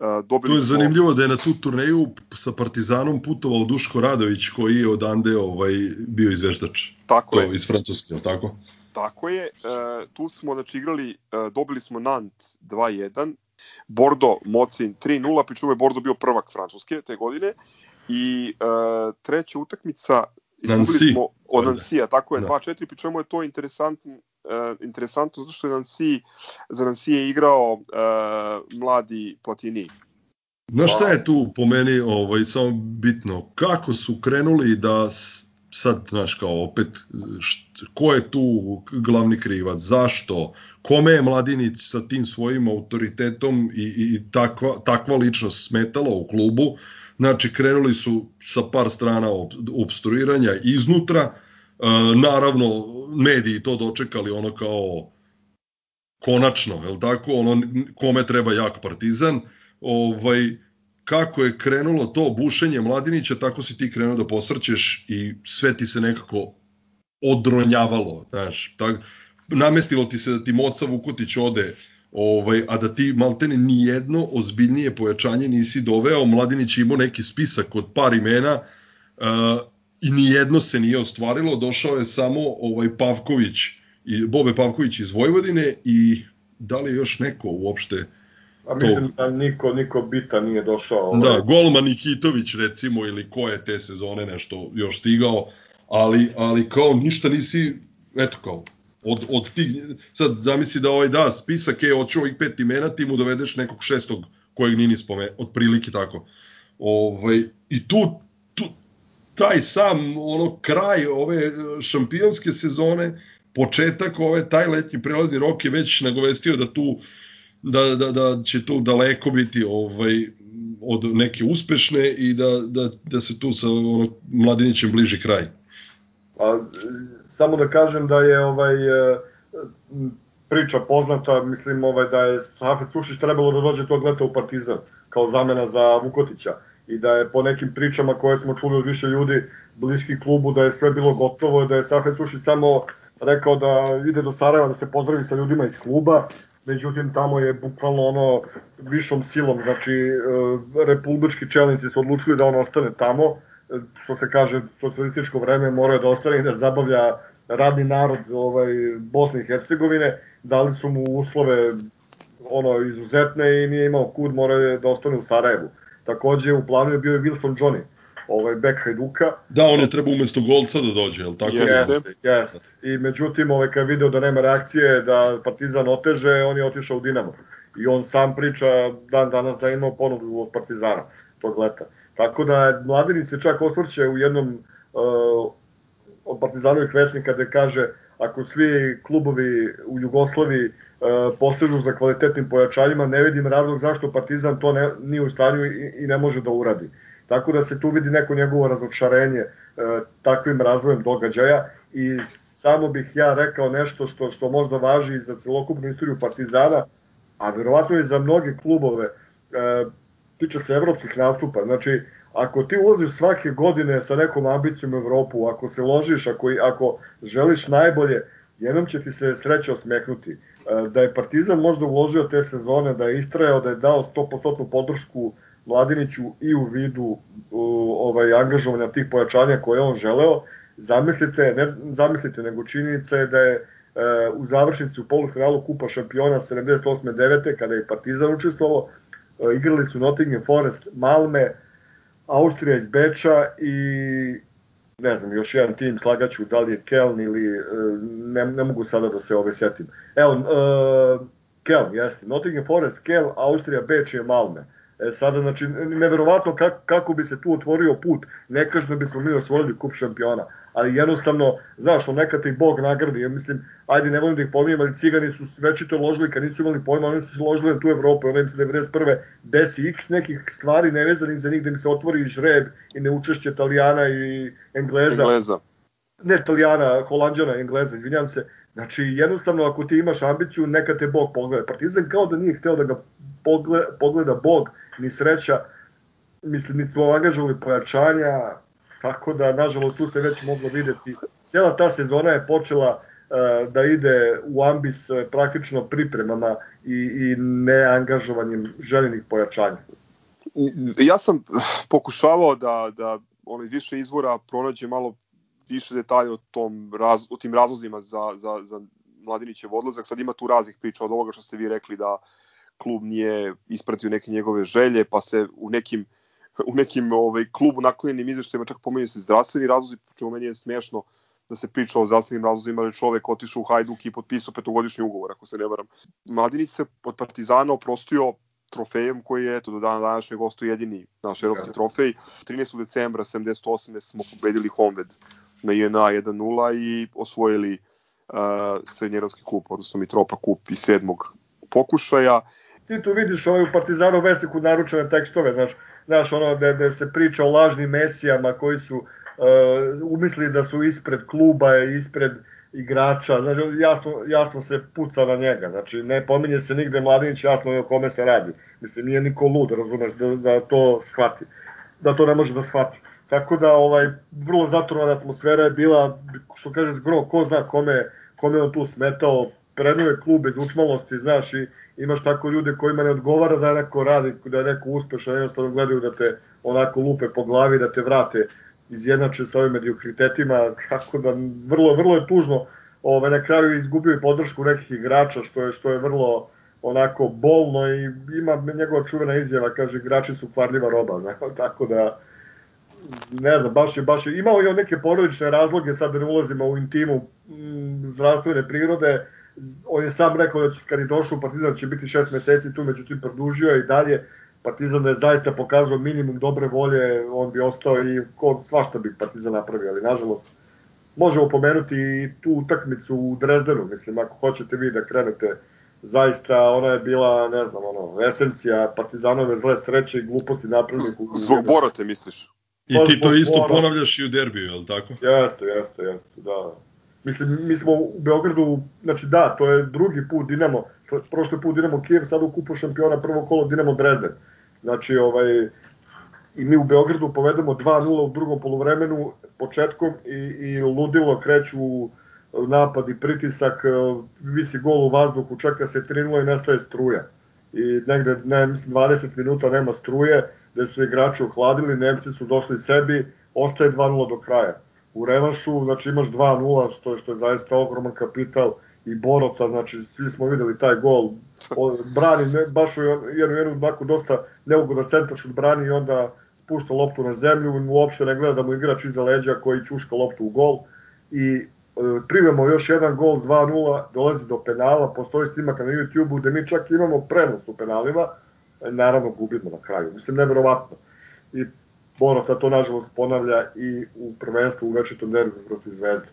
G: Dobili to je zanimljivo da je na tu turneju sa Partizanom putovao Duško Radović koji je odande ovaj, bio izveštač.
E: Tako
G: to
E: je.
G: iz Francuske, tako?
E: Tako je. E, tu smo znači, igrali, e, dobili smo Nant 2-1, Bordo Mocin 3-0, pričuva je Bordo bio prvak Francuske te godine. I e, treća utakmica
G: Nancy.
E: smo od Nansija, tako je, da. 2-4, pri čemu je to interesantno, interesantno zato što je Nancy, za Nancy je igrao uh, mladi Platini.
G: Na šta je tu po meni ovaj, samo bitno? Kako su krenuli da sad, znaš, kao opet, št, ko je tu glavni krivac, zašto, kome je Mladinić sa tim svojim autoritetom i, i takva, takva ličnost smetala u klubu, Znači, krenuli su sa par strana obstruiranja iznutra, e, naravno, mediji to dočekali ono kao konačno, je tako, ono kome treba jak partizan, ovaj, kako je krenulo to bušenje Mladinića, tako si ti krenuo da posrćeš i sve ti se nekako odronjavalo, znaš, tak, namestilo ti se da ti Moca Vukotić ode ovaj, a da ti maltene ni jedno ozbiljnije pojačanje nisi doveo, Mladinić imao neki spisak od par imena uh, i ni jedno se nije ostvarilo, došao je samo ovaj Pavković, i Bobe Pavković iz Vojvodine i da li je još neko uopšte
F: A mislim tog... da niko, niko bita nije došao. Ovaj.
G: Da, Golman Nikitović recimo ili ko je te sezone nešto još stigao, ali, ali kao ništa nisi, eto kao, od, od tih, sad zamisli da ovaj da spisak je, hoću ovih pet imena, ti mu dovedeš nekog šestog kojeg nini spome, otprilike tako. Ovaj, I tu, tu, taj sam, ono, kraj ove šampionske sezone, početak ove, taj letnji prelazni rok je već nagovestio da tu, da, da, da će tu daleko biti ovaj, od neke uspešne i da, da, da se tu sa ono, Mladinićem bliži kraj.
F: Pa, Samo da kažem da je ovaj e, priča poznata, mislim ovaj da je Safet Sušić trebalo da dođe tog leta u Partizan kao zamena za Vukotića i da je po nekim pričama koje smo čuli od više ljudi bliski klubu da je sve bilo gotovo, da je Safet Sušić samo rekao da ide do Sarajeva da se pozdravi sa ljudima iz kluba, međutim tamo je bukvalno ono višom silom, znači e, republički čelnici su odlučili da on ostane tamo, što se kaže socijalističko vreme mora da ostane i da zabavlja radni narod ovaj, Bosne i Hercegovine, dali su mu uslove ono izuzetne i nije imao kud, mora da ostane u Sarajevu. Takođe u planu je bio i Wilson Johnny, ovaj bek Hajduka.
G: Da, on je trebao umesto golca da dođe, je tako?
F: Jeste, jeste. I međutim, ovaj, kad je video da nema reakcije, da Partizan oteže, on je otišao u Dinamo. I on sam priča dan danas da je imao ponudu od Partizana tog leta. Tako da Mladini se čak osvrće u jednom od Partizanovih vesnika gde kaže ako svi klubovi u Jugoslaviji uh, posežu za kvalitetnim pojačanjima, ne vidim razlog zašto Partizan to ne, nije u stanju i, i ne može da uradi. Tako da se tu vidi neko njegovo razočarenje uh, takvim razvojem događaja i samo bih ja rekao nešto što što možda važi za celokupnu istoriju Partizana, a verovatno i za mnoge klubove, uh, tiče se evropskih nastupa. Znači, ako ti ulaziš svake godine sa nekom ambicijom u Evropu, ako se ložiš, ako, ako želiš najbolje, jednom će ti se sreća osmeknuti. E, da je Partizan možda uložio te sezone, da je istrajao, da je dao 100% podršku Mladiniću i u vidu ovaj angažovanja tih pojačanja koje on želeo, zamislite, ne zamislite, nego činjenica je da je e, u završnici u polufinalu Kupa šampiona 78. 9. kada je Partizan učestvovao, e, igrali su Nottingham Forest, Malme, Austrija iz Beča i ne znam, još jedan tim slagaću, da li je Keln ili e, ne, ne mogu sada da se ove setim. Evo, uh, Keln, jeste, Nottingham Forest, Keln, Austrija, Beč je Malme. E, sada, znači, neverovatno kako, kako bi se tu otvorio put, ne kažem da bismo mi osvojili kup šampiona, ali jednostavno, znaš, on nekada ih Bog nagradi, ja mislim, ajde, ne volim da ih pomijem, ali cigani su večito ložili, kad nisu imali pojma, oni su se ložili na tu Evropu, onda im se 91. desi x nekih stvari nevezanih za njih, da im se otvori žreb i neučešće Italijana i Engleza.
E: Engleza.
F: Ne Italijana, Holandjana, Engleza, izvinjam se. Znači, jednostavno, ako ti imaš ambiciju, neka te Bog pogleda. Partizan kao da nije hteo da ga pogleda, pogleda Bog, ni sreća, mislim, mi smo angažovali pojačanja, tako da, nažalost, tu se već moglo videti. Cijela ta sezona je počela uh, da ide u ambis uh, praktično pripremama i, i neangažovanjem željenih pojačanja.
E: Ja sam pokušavao da, da iz više izvora pronađe malo više detalja o, tom, raz, o tim razlozima za, za, za Mladinićev odlazak. Sad ima tu raznih priča od ovoga što ste vi rekli da klub nije ispratio neke njegove želje, pa se u nekim u nekim ovaj, klubu naklonjenim izveštajima čak pomenju se zdravstveni razlozi, čemu meni je smešno da se priča o zdravstvenim razlozima, ali čovek otišao u Hajduk i potpisao petogodišnji ugovor, ako se ne varam. Mladinić se od Partizana oprostio trofejem koji je eto do dana današnjeg gostu jedini naš evropski trofej. 13. decembra 78. smo pobedili Honved na INA 1-0 i osvojili uh, srednjerovski kup, odnosno Mitropa kup iz sedmog pokušaja.
F: Ti tu vidiš ovaj u Partizanu Vesiku naručene tekstove, znaš, znaš ono da, da se priča o lažnim mesijama koji su uh, umislili da su ispred kluba, ispred igrača, znači jasno, jasno se puca na njega, znači ne pominje se nigde Mladinić jasno o kome se radi, mislim nije niko lud, razumeš, da, da to shvati, da to ne može da shvati. Tako da ovaj vrlo zatrovana atmosfera je bila, što kaže zgro, ko zna kome, kome on tu smetao, prenuje klub bez učmalosti, znaš, i imaš tako ljude kojima ne odgovara da neko radi, da je neko uspešan, jednostavno gledaju da te onako lupe po glavi, da te vrate izjednače sa ovim mediokritetima, tako da vrlo, vrlo je tužno. Ove, na kraju izgubio i podršku nekih igrača, što je, što je vrlo onako bolno i ima njegova čuvena izjava, kaže igrači su kvarljiva roba, ne? tako da ne znam, baš je, baš je, imao je neke porodične razloge, sad ne ulazimo u intimu m, zdravstvene prirode, on je sam rekao da će, kad je došao u Partizan će biti šest meseci tu, međutim produžio i dalje, Partizan je zaista pokazao minimum dobre volje, on bi ostao i ko, svašta bi Partizan napravio, ali nažalost možemo pomenuti i tu utakmicu u Drezdenu, mislim, ako hoćete vi da krenete zaista ona je bila, ne znam, ono, esencija Partizanove zle sreće i gluposti napravljenih.
E: Zbog Borote misliš?
G: I ti to isto ponavljaš i u derbiju, je li tako?
F: Jeste, jeste, jeste, da. Mislim, mi smo u Beogradu, znači da, to je drugi put Dinamo, prošli put Dinamo Kijev, sad u kupu šampiona prvo kolo Dinamo Drezden. Znači, ovaj, i mi u Beogradu povedemo 2-0 u drugom polovremenu početkom i, i ludilo kreću napad i pritisak, visi gol u vazduhu, čeka se 3-0 i nestaje struja. I negde, ne, mislim, 20 minuta nema struje, gde su igrači ohladili, Nemci su došli sebi, ostaje 2-0 do kraja u revanšu, znači imaš 2-0, što je, što je zaista ogroman kapital i Borota, znači svi smo videli taj gol, brani ne, baš u jednu, jednu baku dosta neugodan centaršut brani i onda spušta loptu na zemlju, uopšte ne gleda da mu igrač iza leđa koji čuška loptu u gol. I e, primemo još jedan gol 2-0, dolazi do penala, postoji snimaka na YouTube-u gde mi čak imamo prenost u penalima, naravno gubimo na kraju, mislim neverovatno. I Borota to nažalost ponavlja i u prvenstvu u večitom derbi protiv Zvezde.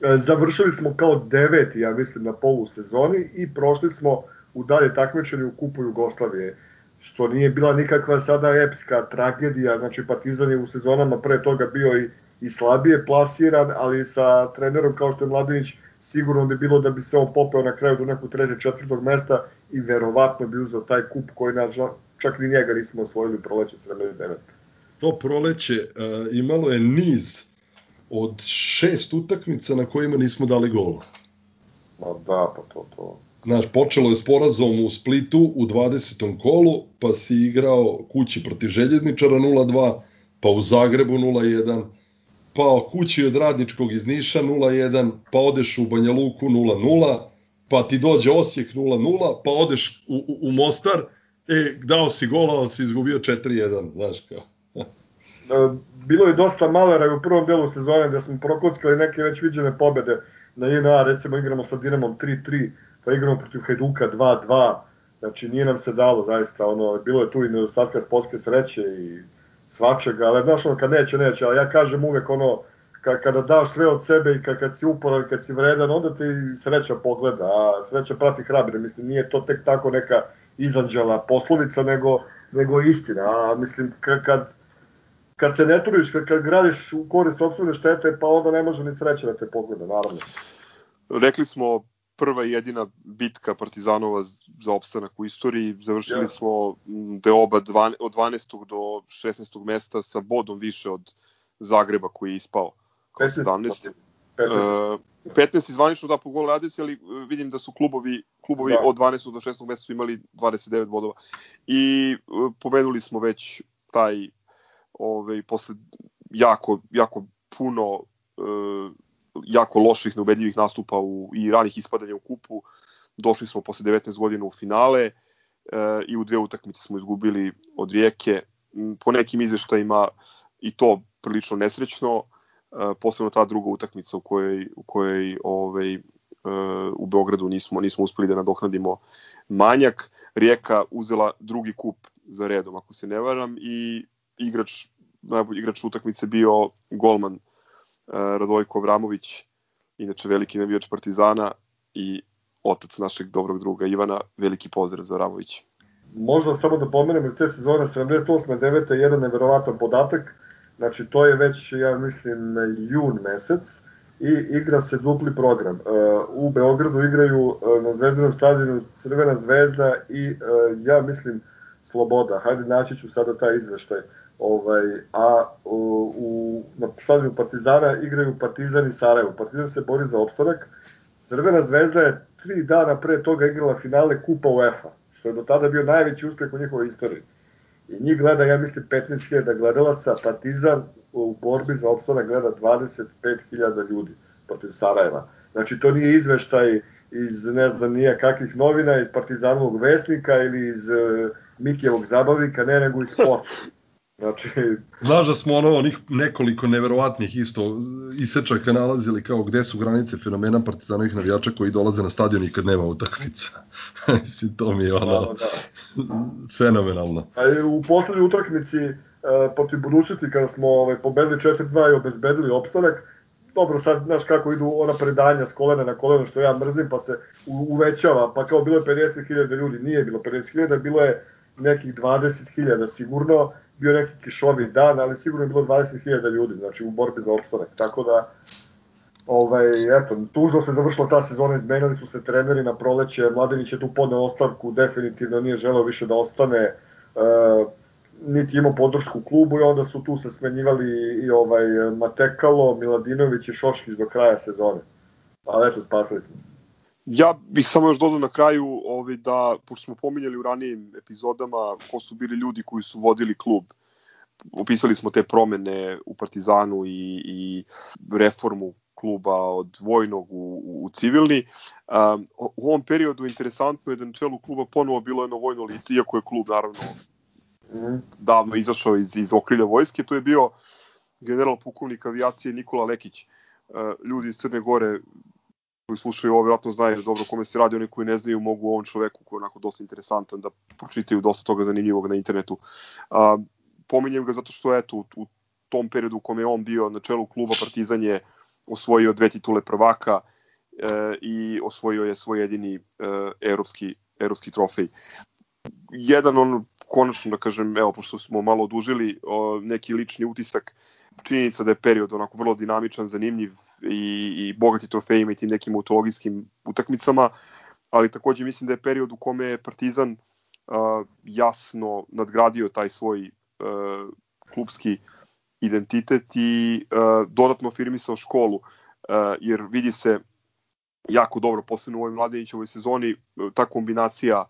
F: E, završili smo kao deveti, ja mislim, na polusezoni i prošli smo u dalje takmičenje u Kupu Jugoslavije, što nije bila nikakva sada epska tragedija, znači Partizan je u sezonama pre toga bio i, i slabije plasiran, ali sa trenerom kao što je Mladinić sigurno bi bilo da bi se on popeo na kraju do nekog trećeg, četvrtog mesta i verovatno bi uzao taj kup koji naš, čak ni njega nismo osvojili proleće 79.
G: To proleće uh, imalo je niz od šest utakmica na kojima nismo dali gol.
F: Ma da, pa to, to.
G: Znaš, počelo je s porazom u Splitu u 20. kolu, pa si igrao kući protiv Željezničara 0-2, pa u Zagrebu 0-1, pa kući od Radničkog iz Niša 0-1, pa odeš u Banja Luku 0-0, pa ti dođe Osijek 0-0, pa odeš u, u, u Mostar, e, dao si gola, ali si izgubio 4-1, znaš kao.
F: E, bilo je dosta malera u prvom delu sezone da smo prokockali neke već viđene pobede. Na INA, recimo igramo sa Dinamom 3-3, pa igramo protiv Hajduka 2-2, znači nije nam se dalo zaista, ono, bilo je tu i nedostatka sportske sreće i svačega, ali znaš ono, kad neće, neće, ali ja kažem uvek ono, kad, kada daš sve od sebe i kad, kad si uporan, kad si vredan, onda ti sreća pogleda, a sreća prati hrabre, mislim, nije to tek tako neka izanđala poslovica, nego, nego istina, a mislim, kad, kad kad se ne trudiš, kad, kad gradiš u korist sobstvene štete, pa onda ne može ni sreća da te pogleda, naravno.
E: Rekli smo prva i jedina bitka Partizanova za opstanak u istoriji. Završili yes. smo deoba dva, od 12. do 16. mesta sa bodom više od Zagreba koji je ispao kao 17. 15. Uh, 15 izvanično da po gol radi se, ali vidim da su klubovi klubovi da. od 12. do 16. mesta su imali 29 bodova. I uh, pobedili smo već taj ovaj, posle jako, jako puno e, jako loših, neubedljivih nastupa u, i ranih ispadanja u kupu, došli smo posle 19 godina u finale e, i u dve utakmice smo izgubili od Rijeke, po nekim izveštajima i to prilično nesrećno, e, posebno ta druga utakmica u kojoj, u kojoj ovaj, e, u Beogradu nismo nismo uspeli da nadoknadimo manjak. Rijeka uzela drugi kup za redom, ako se ne varam, i igrač, najbolji igrač utakmice bio golman uh, Radojko Avramović, inače veliki navijač Partizana i otac našeg dobrog druga Ivana, veliki pozdrav za Avramović.
F: Možda samo da pomenem iz te sezone 78. 9. jedan neverovatan podatak, znači to je već, ja mislim, jun mesec, i igra se dupli program. Uh, u Beogradu igraju uh, na Zvezdanom stadionu Crvena zvezda i ja mislim Sloboda. Hajde naći ću sada taj izveštaj. Ovaj, a u, u, na stadionu Partizana igraju Partizan i Sarajevo. Partizan se bori za opstanak. Crvena zvezda je tri dana pre toga igrala finale Kupa UEFA, što je do tada bio najveći uspeh u njihovoj istoriji. I njih gleda, ja mislim, 15.000 gledalaca, Partizan u borbi za opstanak gleda 25.000 ljudi protiv Sarajeva. Znači, to nije izveštaj iz, ne znam, nije kakvih novina, iz Partizanovog vesnika ili iz uh, Mikijevog zabavnika, ne nego iz sporta. Znači...
G: Znaš da smo ono, onih nekoliko neverovatnih isto isečaka nalazili kao gde su granice fenomena partizanovih navijača koji dolaze na stadion i kad nema utakmica. Mislim, to mi je ono da, da. fenomenalno.
F: A u poslednjoj utakmici uh, protiv budućnosti kada smo ovaj, pobedili 4-2 i obezbedili opstanak, dobro sad znaš kako idu ona predanja s kolena na koleno što ja mrzim pa se uvećava pa kao bilo je 50.000 ljudi nije bilo 50.000 bilo je nekih 20.000 sigurno bio neki kišovi dan, ali sigurno je bilo 20.000 ljudi, znači u borbi za opstanak. Tako da, ovaj, eto, tužno se završila ta sezona, izmenili su se treneri na proleće, Mladenić je tu podneo ostavku, definitivno nije želeo više da ostane, e, niti imao podršku klubu i onda su tu se smenjivali i ovaj Matekalo, Miladinović i Šoškić do kraja sezone. Ali eto, spasili smo se.
E: Ja bih samo još dodao na kraju ovaj, da, pošto smo pominjali u ranijim epizodama ko su bili ljudi koji su vodili klub, opisali smo te promene u Partizanu i, i reformu kluba od vojnog u, u civilni. Um, u ovom periodu interesantno je da na čelu kluba ponovo bilo jedno vojno lice, iako je klub naravno davno izašao iz, iz okrilja vojske, to je bio general pukovnik avijacije Nikola Lekić. Uh, ljudi iz Crne Gore koji slušaju ovo vjerojatno znaju dobro kome se radi, oni koji ne znaju mogu ovom čoveku koji je onako dosta interesantan da pročitaju dosta toga zanimljivog na internetu. A, pominjem ga zato što eto, u, u tom periodu u kome je on bio na čelu kluba Partizan je osvojio dve titule prvaka e, i osvojio je svoj jedini e, evropski, evropski trofej. Jedan on konačno da kažem, evo, pošto smo malo odužili, o, neki lični utisak, činjenica da je period onako vrlo dinamičan, zanimljiv i, i bogati trofejima i tim nekim autologijskim utakmicama, ali takođe mislim da je period u kome je Partizan uh, jasno nadgradio taj svoj uh, klubski identitet i uh, dodatno afirmisao školu, uh, jer vidi se jako dobro, posebno u ovoj mladenićevoj sezoni, ta kombinacija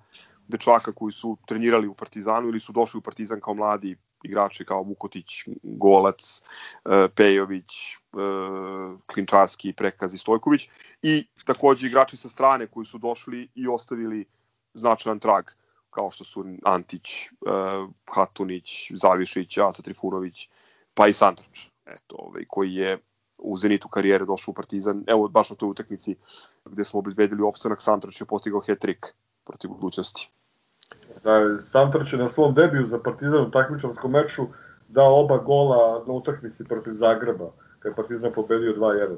E: dečaka koji su trenirali u Partizanu ili su došli u Partizan kao mladi igrači kao Vukotić, Golac, e, Pejović, e, Klinčarski, Prekazi, Stojković i takođe igrači sa strane koji su došli i ostavili značajan trag kao što su Antić, e, Hatunić, Zavišić, Aca Trifunović, pa i Sandrač, eto, ovaj, koji je u zenitu karijere došao u Partizan, evo baš na toj utakmici gde smo obezbedili opstanak, Santrač je postigao hat-trick protiv budućnosti.
F: Da, Santrač je na svom debiju za Partizan u takmičarskom meču dao oba gola na utakmici protiv Zagreba, kada je Partizan pobedio 2-1.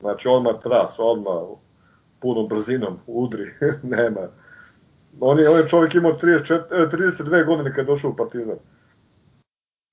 F: Znači odmah tras, odmah punom brzinom, udri, nema. On je, on je čovjek imao 34, 32 e, godine kada je došao u Partizan.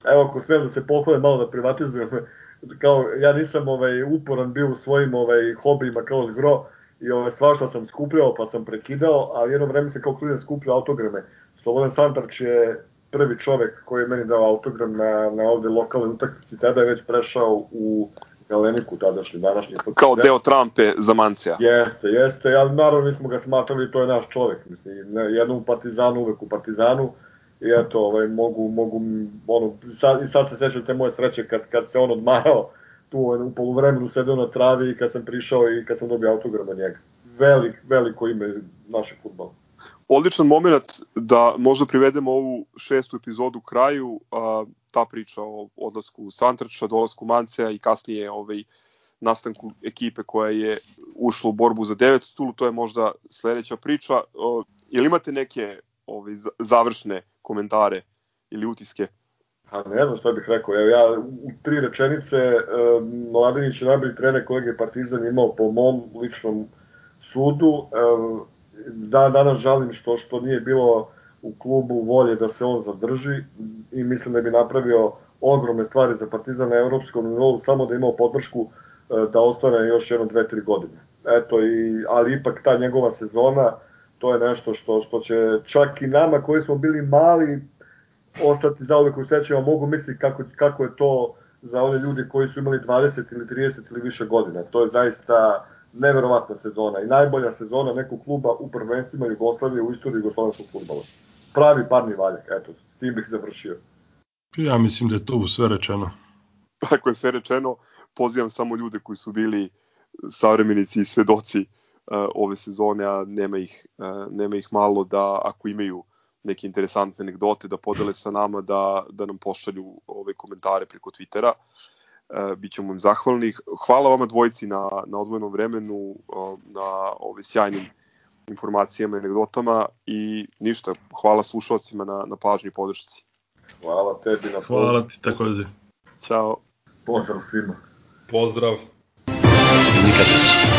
F: Evo, ako sve da se pohvale malo da privatizujem, kao ja nisam ovaj uporan bio u svojim ovaj hobijima kao zgro, i ove, svašta sam skupljao pa sam prekidao, a jedno vreme se kao klinac skupljao autograme. Slobodan Santarč je prvi čovek koji je meni dao autogram na, na ovde lokalnoj utakmici, tada je već prešao u Galeniku tadašnji, današnji.
E: Kao deo Trampe za Mancija.
F: Jeste, jeste, ali naravno mi smo ga smatrali, to je naš čovek, mislim, jednom u Partizanu, uvek u Partizanu, i eto, ovaj, mogu, mogu, ono, sad, sad se sećam te moje sreće kad, kad se on odmarao, tu u poluvremenu sedeo na travi kad sam prišao i kad sam dobio autogram od njega. Velik, veliko ime našeg futbala.
E: Odličan moment da možda privedemo ovu šestu epizodu kraju, a, ta priča o odlasku Santrača, dolasku Manceja i kasnije ovaj, nastanku ekipe koja je ušla u borbu za devet tulu, to je možda sledeća priča. O, jel imate neke ovaj, završne komentare ili utiske?
F: A ne znam šta bih rekao, evo ja u tri rečenice, e, Mladinić je najbolji trener kolege Partizan imao po mom ličnom sudu. E, da, danas žalim što, što nije bilo u klubu volje da se on zadrži i mislim da bi napravio ogromne stvari za Partizan na evropskom nivou, samo da imao podršku e, da ostane još jedno, dve, tri godine. Eto, i, ali ipak ta njegova sezona, to je nešto što, što će čak i nama koji smo bili mali ostati za uvek u sećama, mogu misliti kako, kako je to za one ljudi koji su imali 20 ili 30 ili više godina. To je zaista neverovatna sezona i najbolja sezona nekog kluba u prvenstvima Jugoslavije u istoriji jugoslovenskog futbola. Pravi parni valjak, eto, s tim bih završio.
G: Ja mislim da je to sve rečeno.
E: Ako je sve rečeno, pozivam samo ljude koji su bili savremenici i svedoci uh, ove sezone, a nema ih, uh, nema ih malo da ako imaju neke interesantne anegdote da podele sa nama, da, da nam pošalju ove komentare preko Twittera. E, Bićemo im zahvalni. Hvala vama dvojici na, na odvojenom vremenu, na ove sjajnim informacijama i anegdotama i ništa, hvala slušalcima na, na pažnji i podršci.
F: Hvala tebi na
G: Hvala ti takođe.
E: Ćao.
F: Pozdrav svima.
G: Pozdrav.
A: Nikad neće.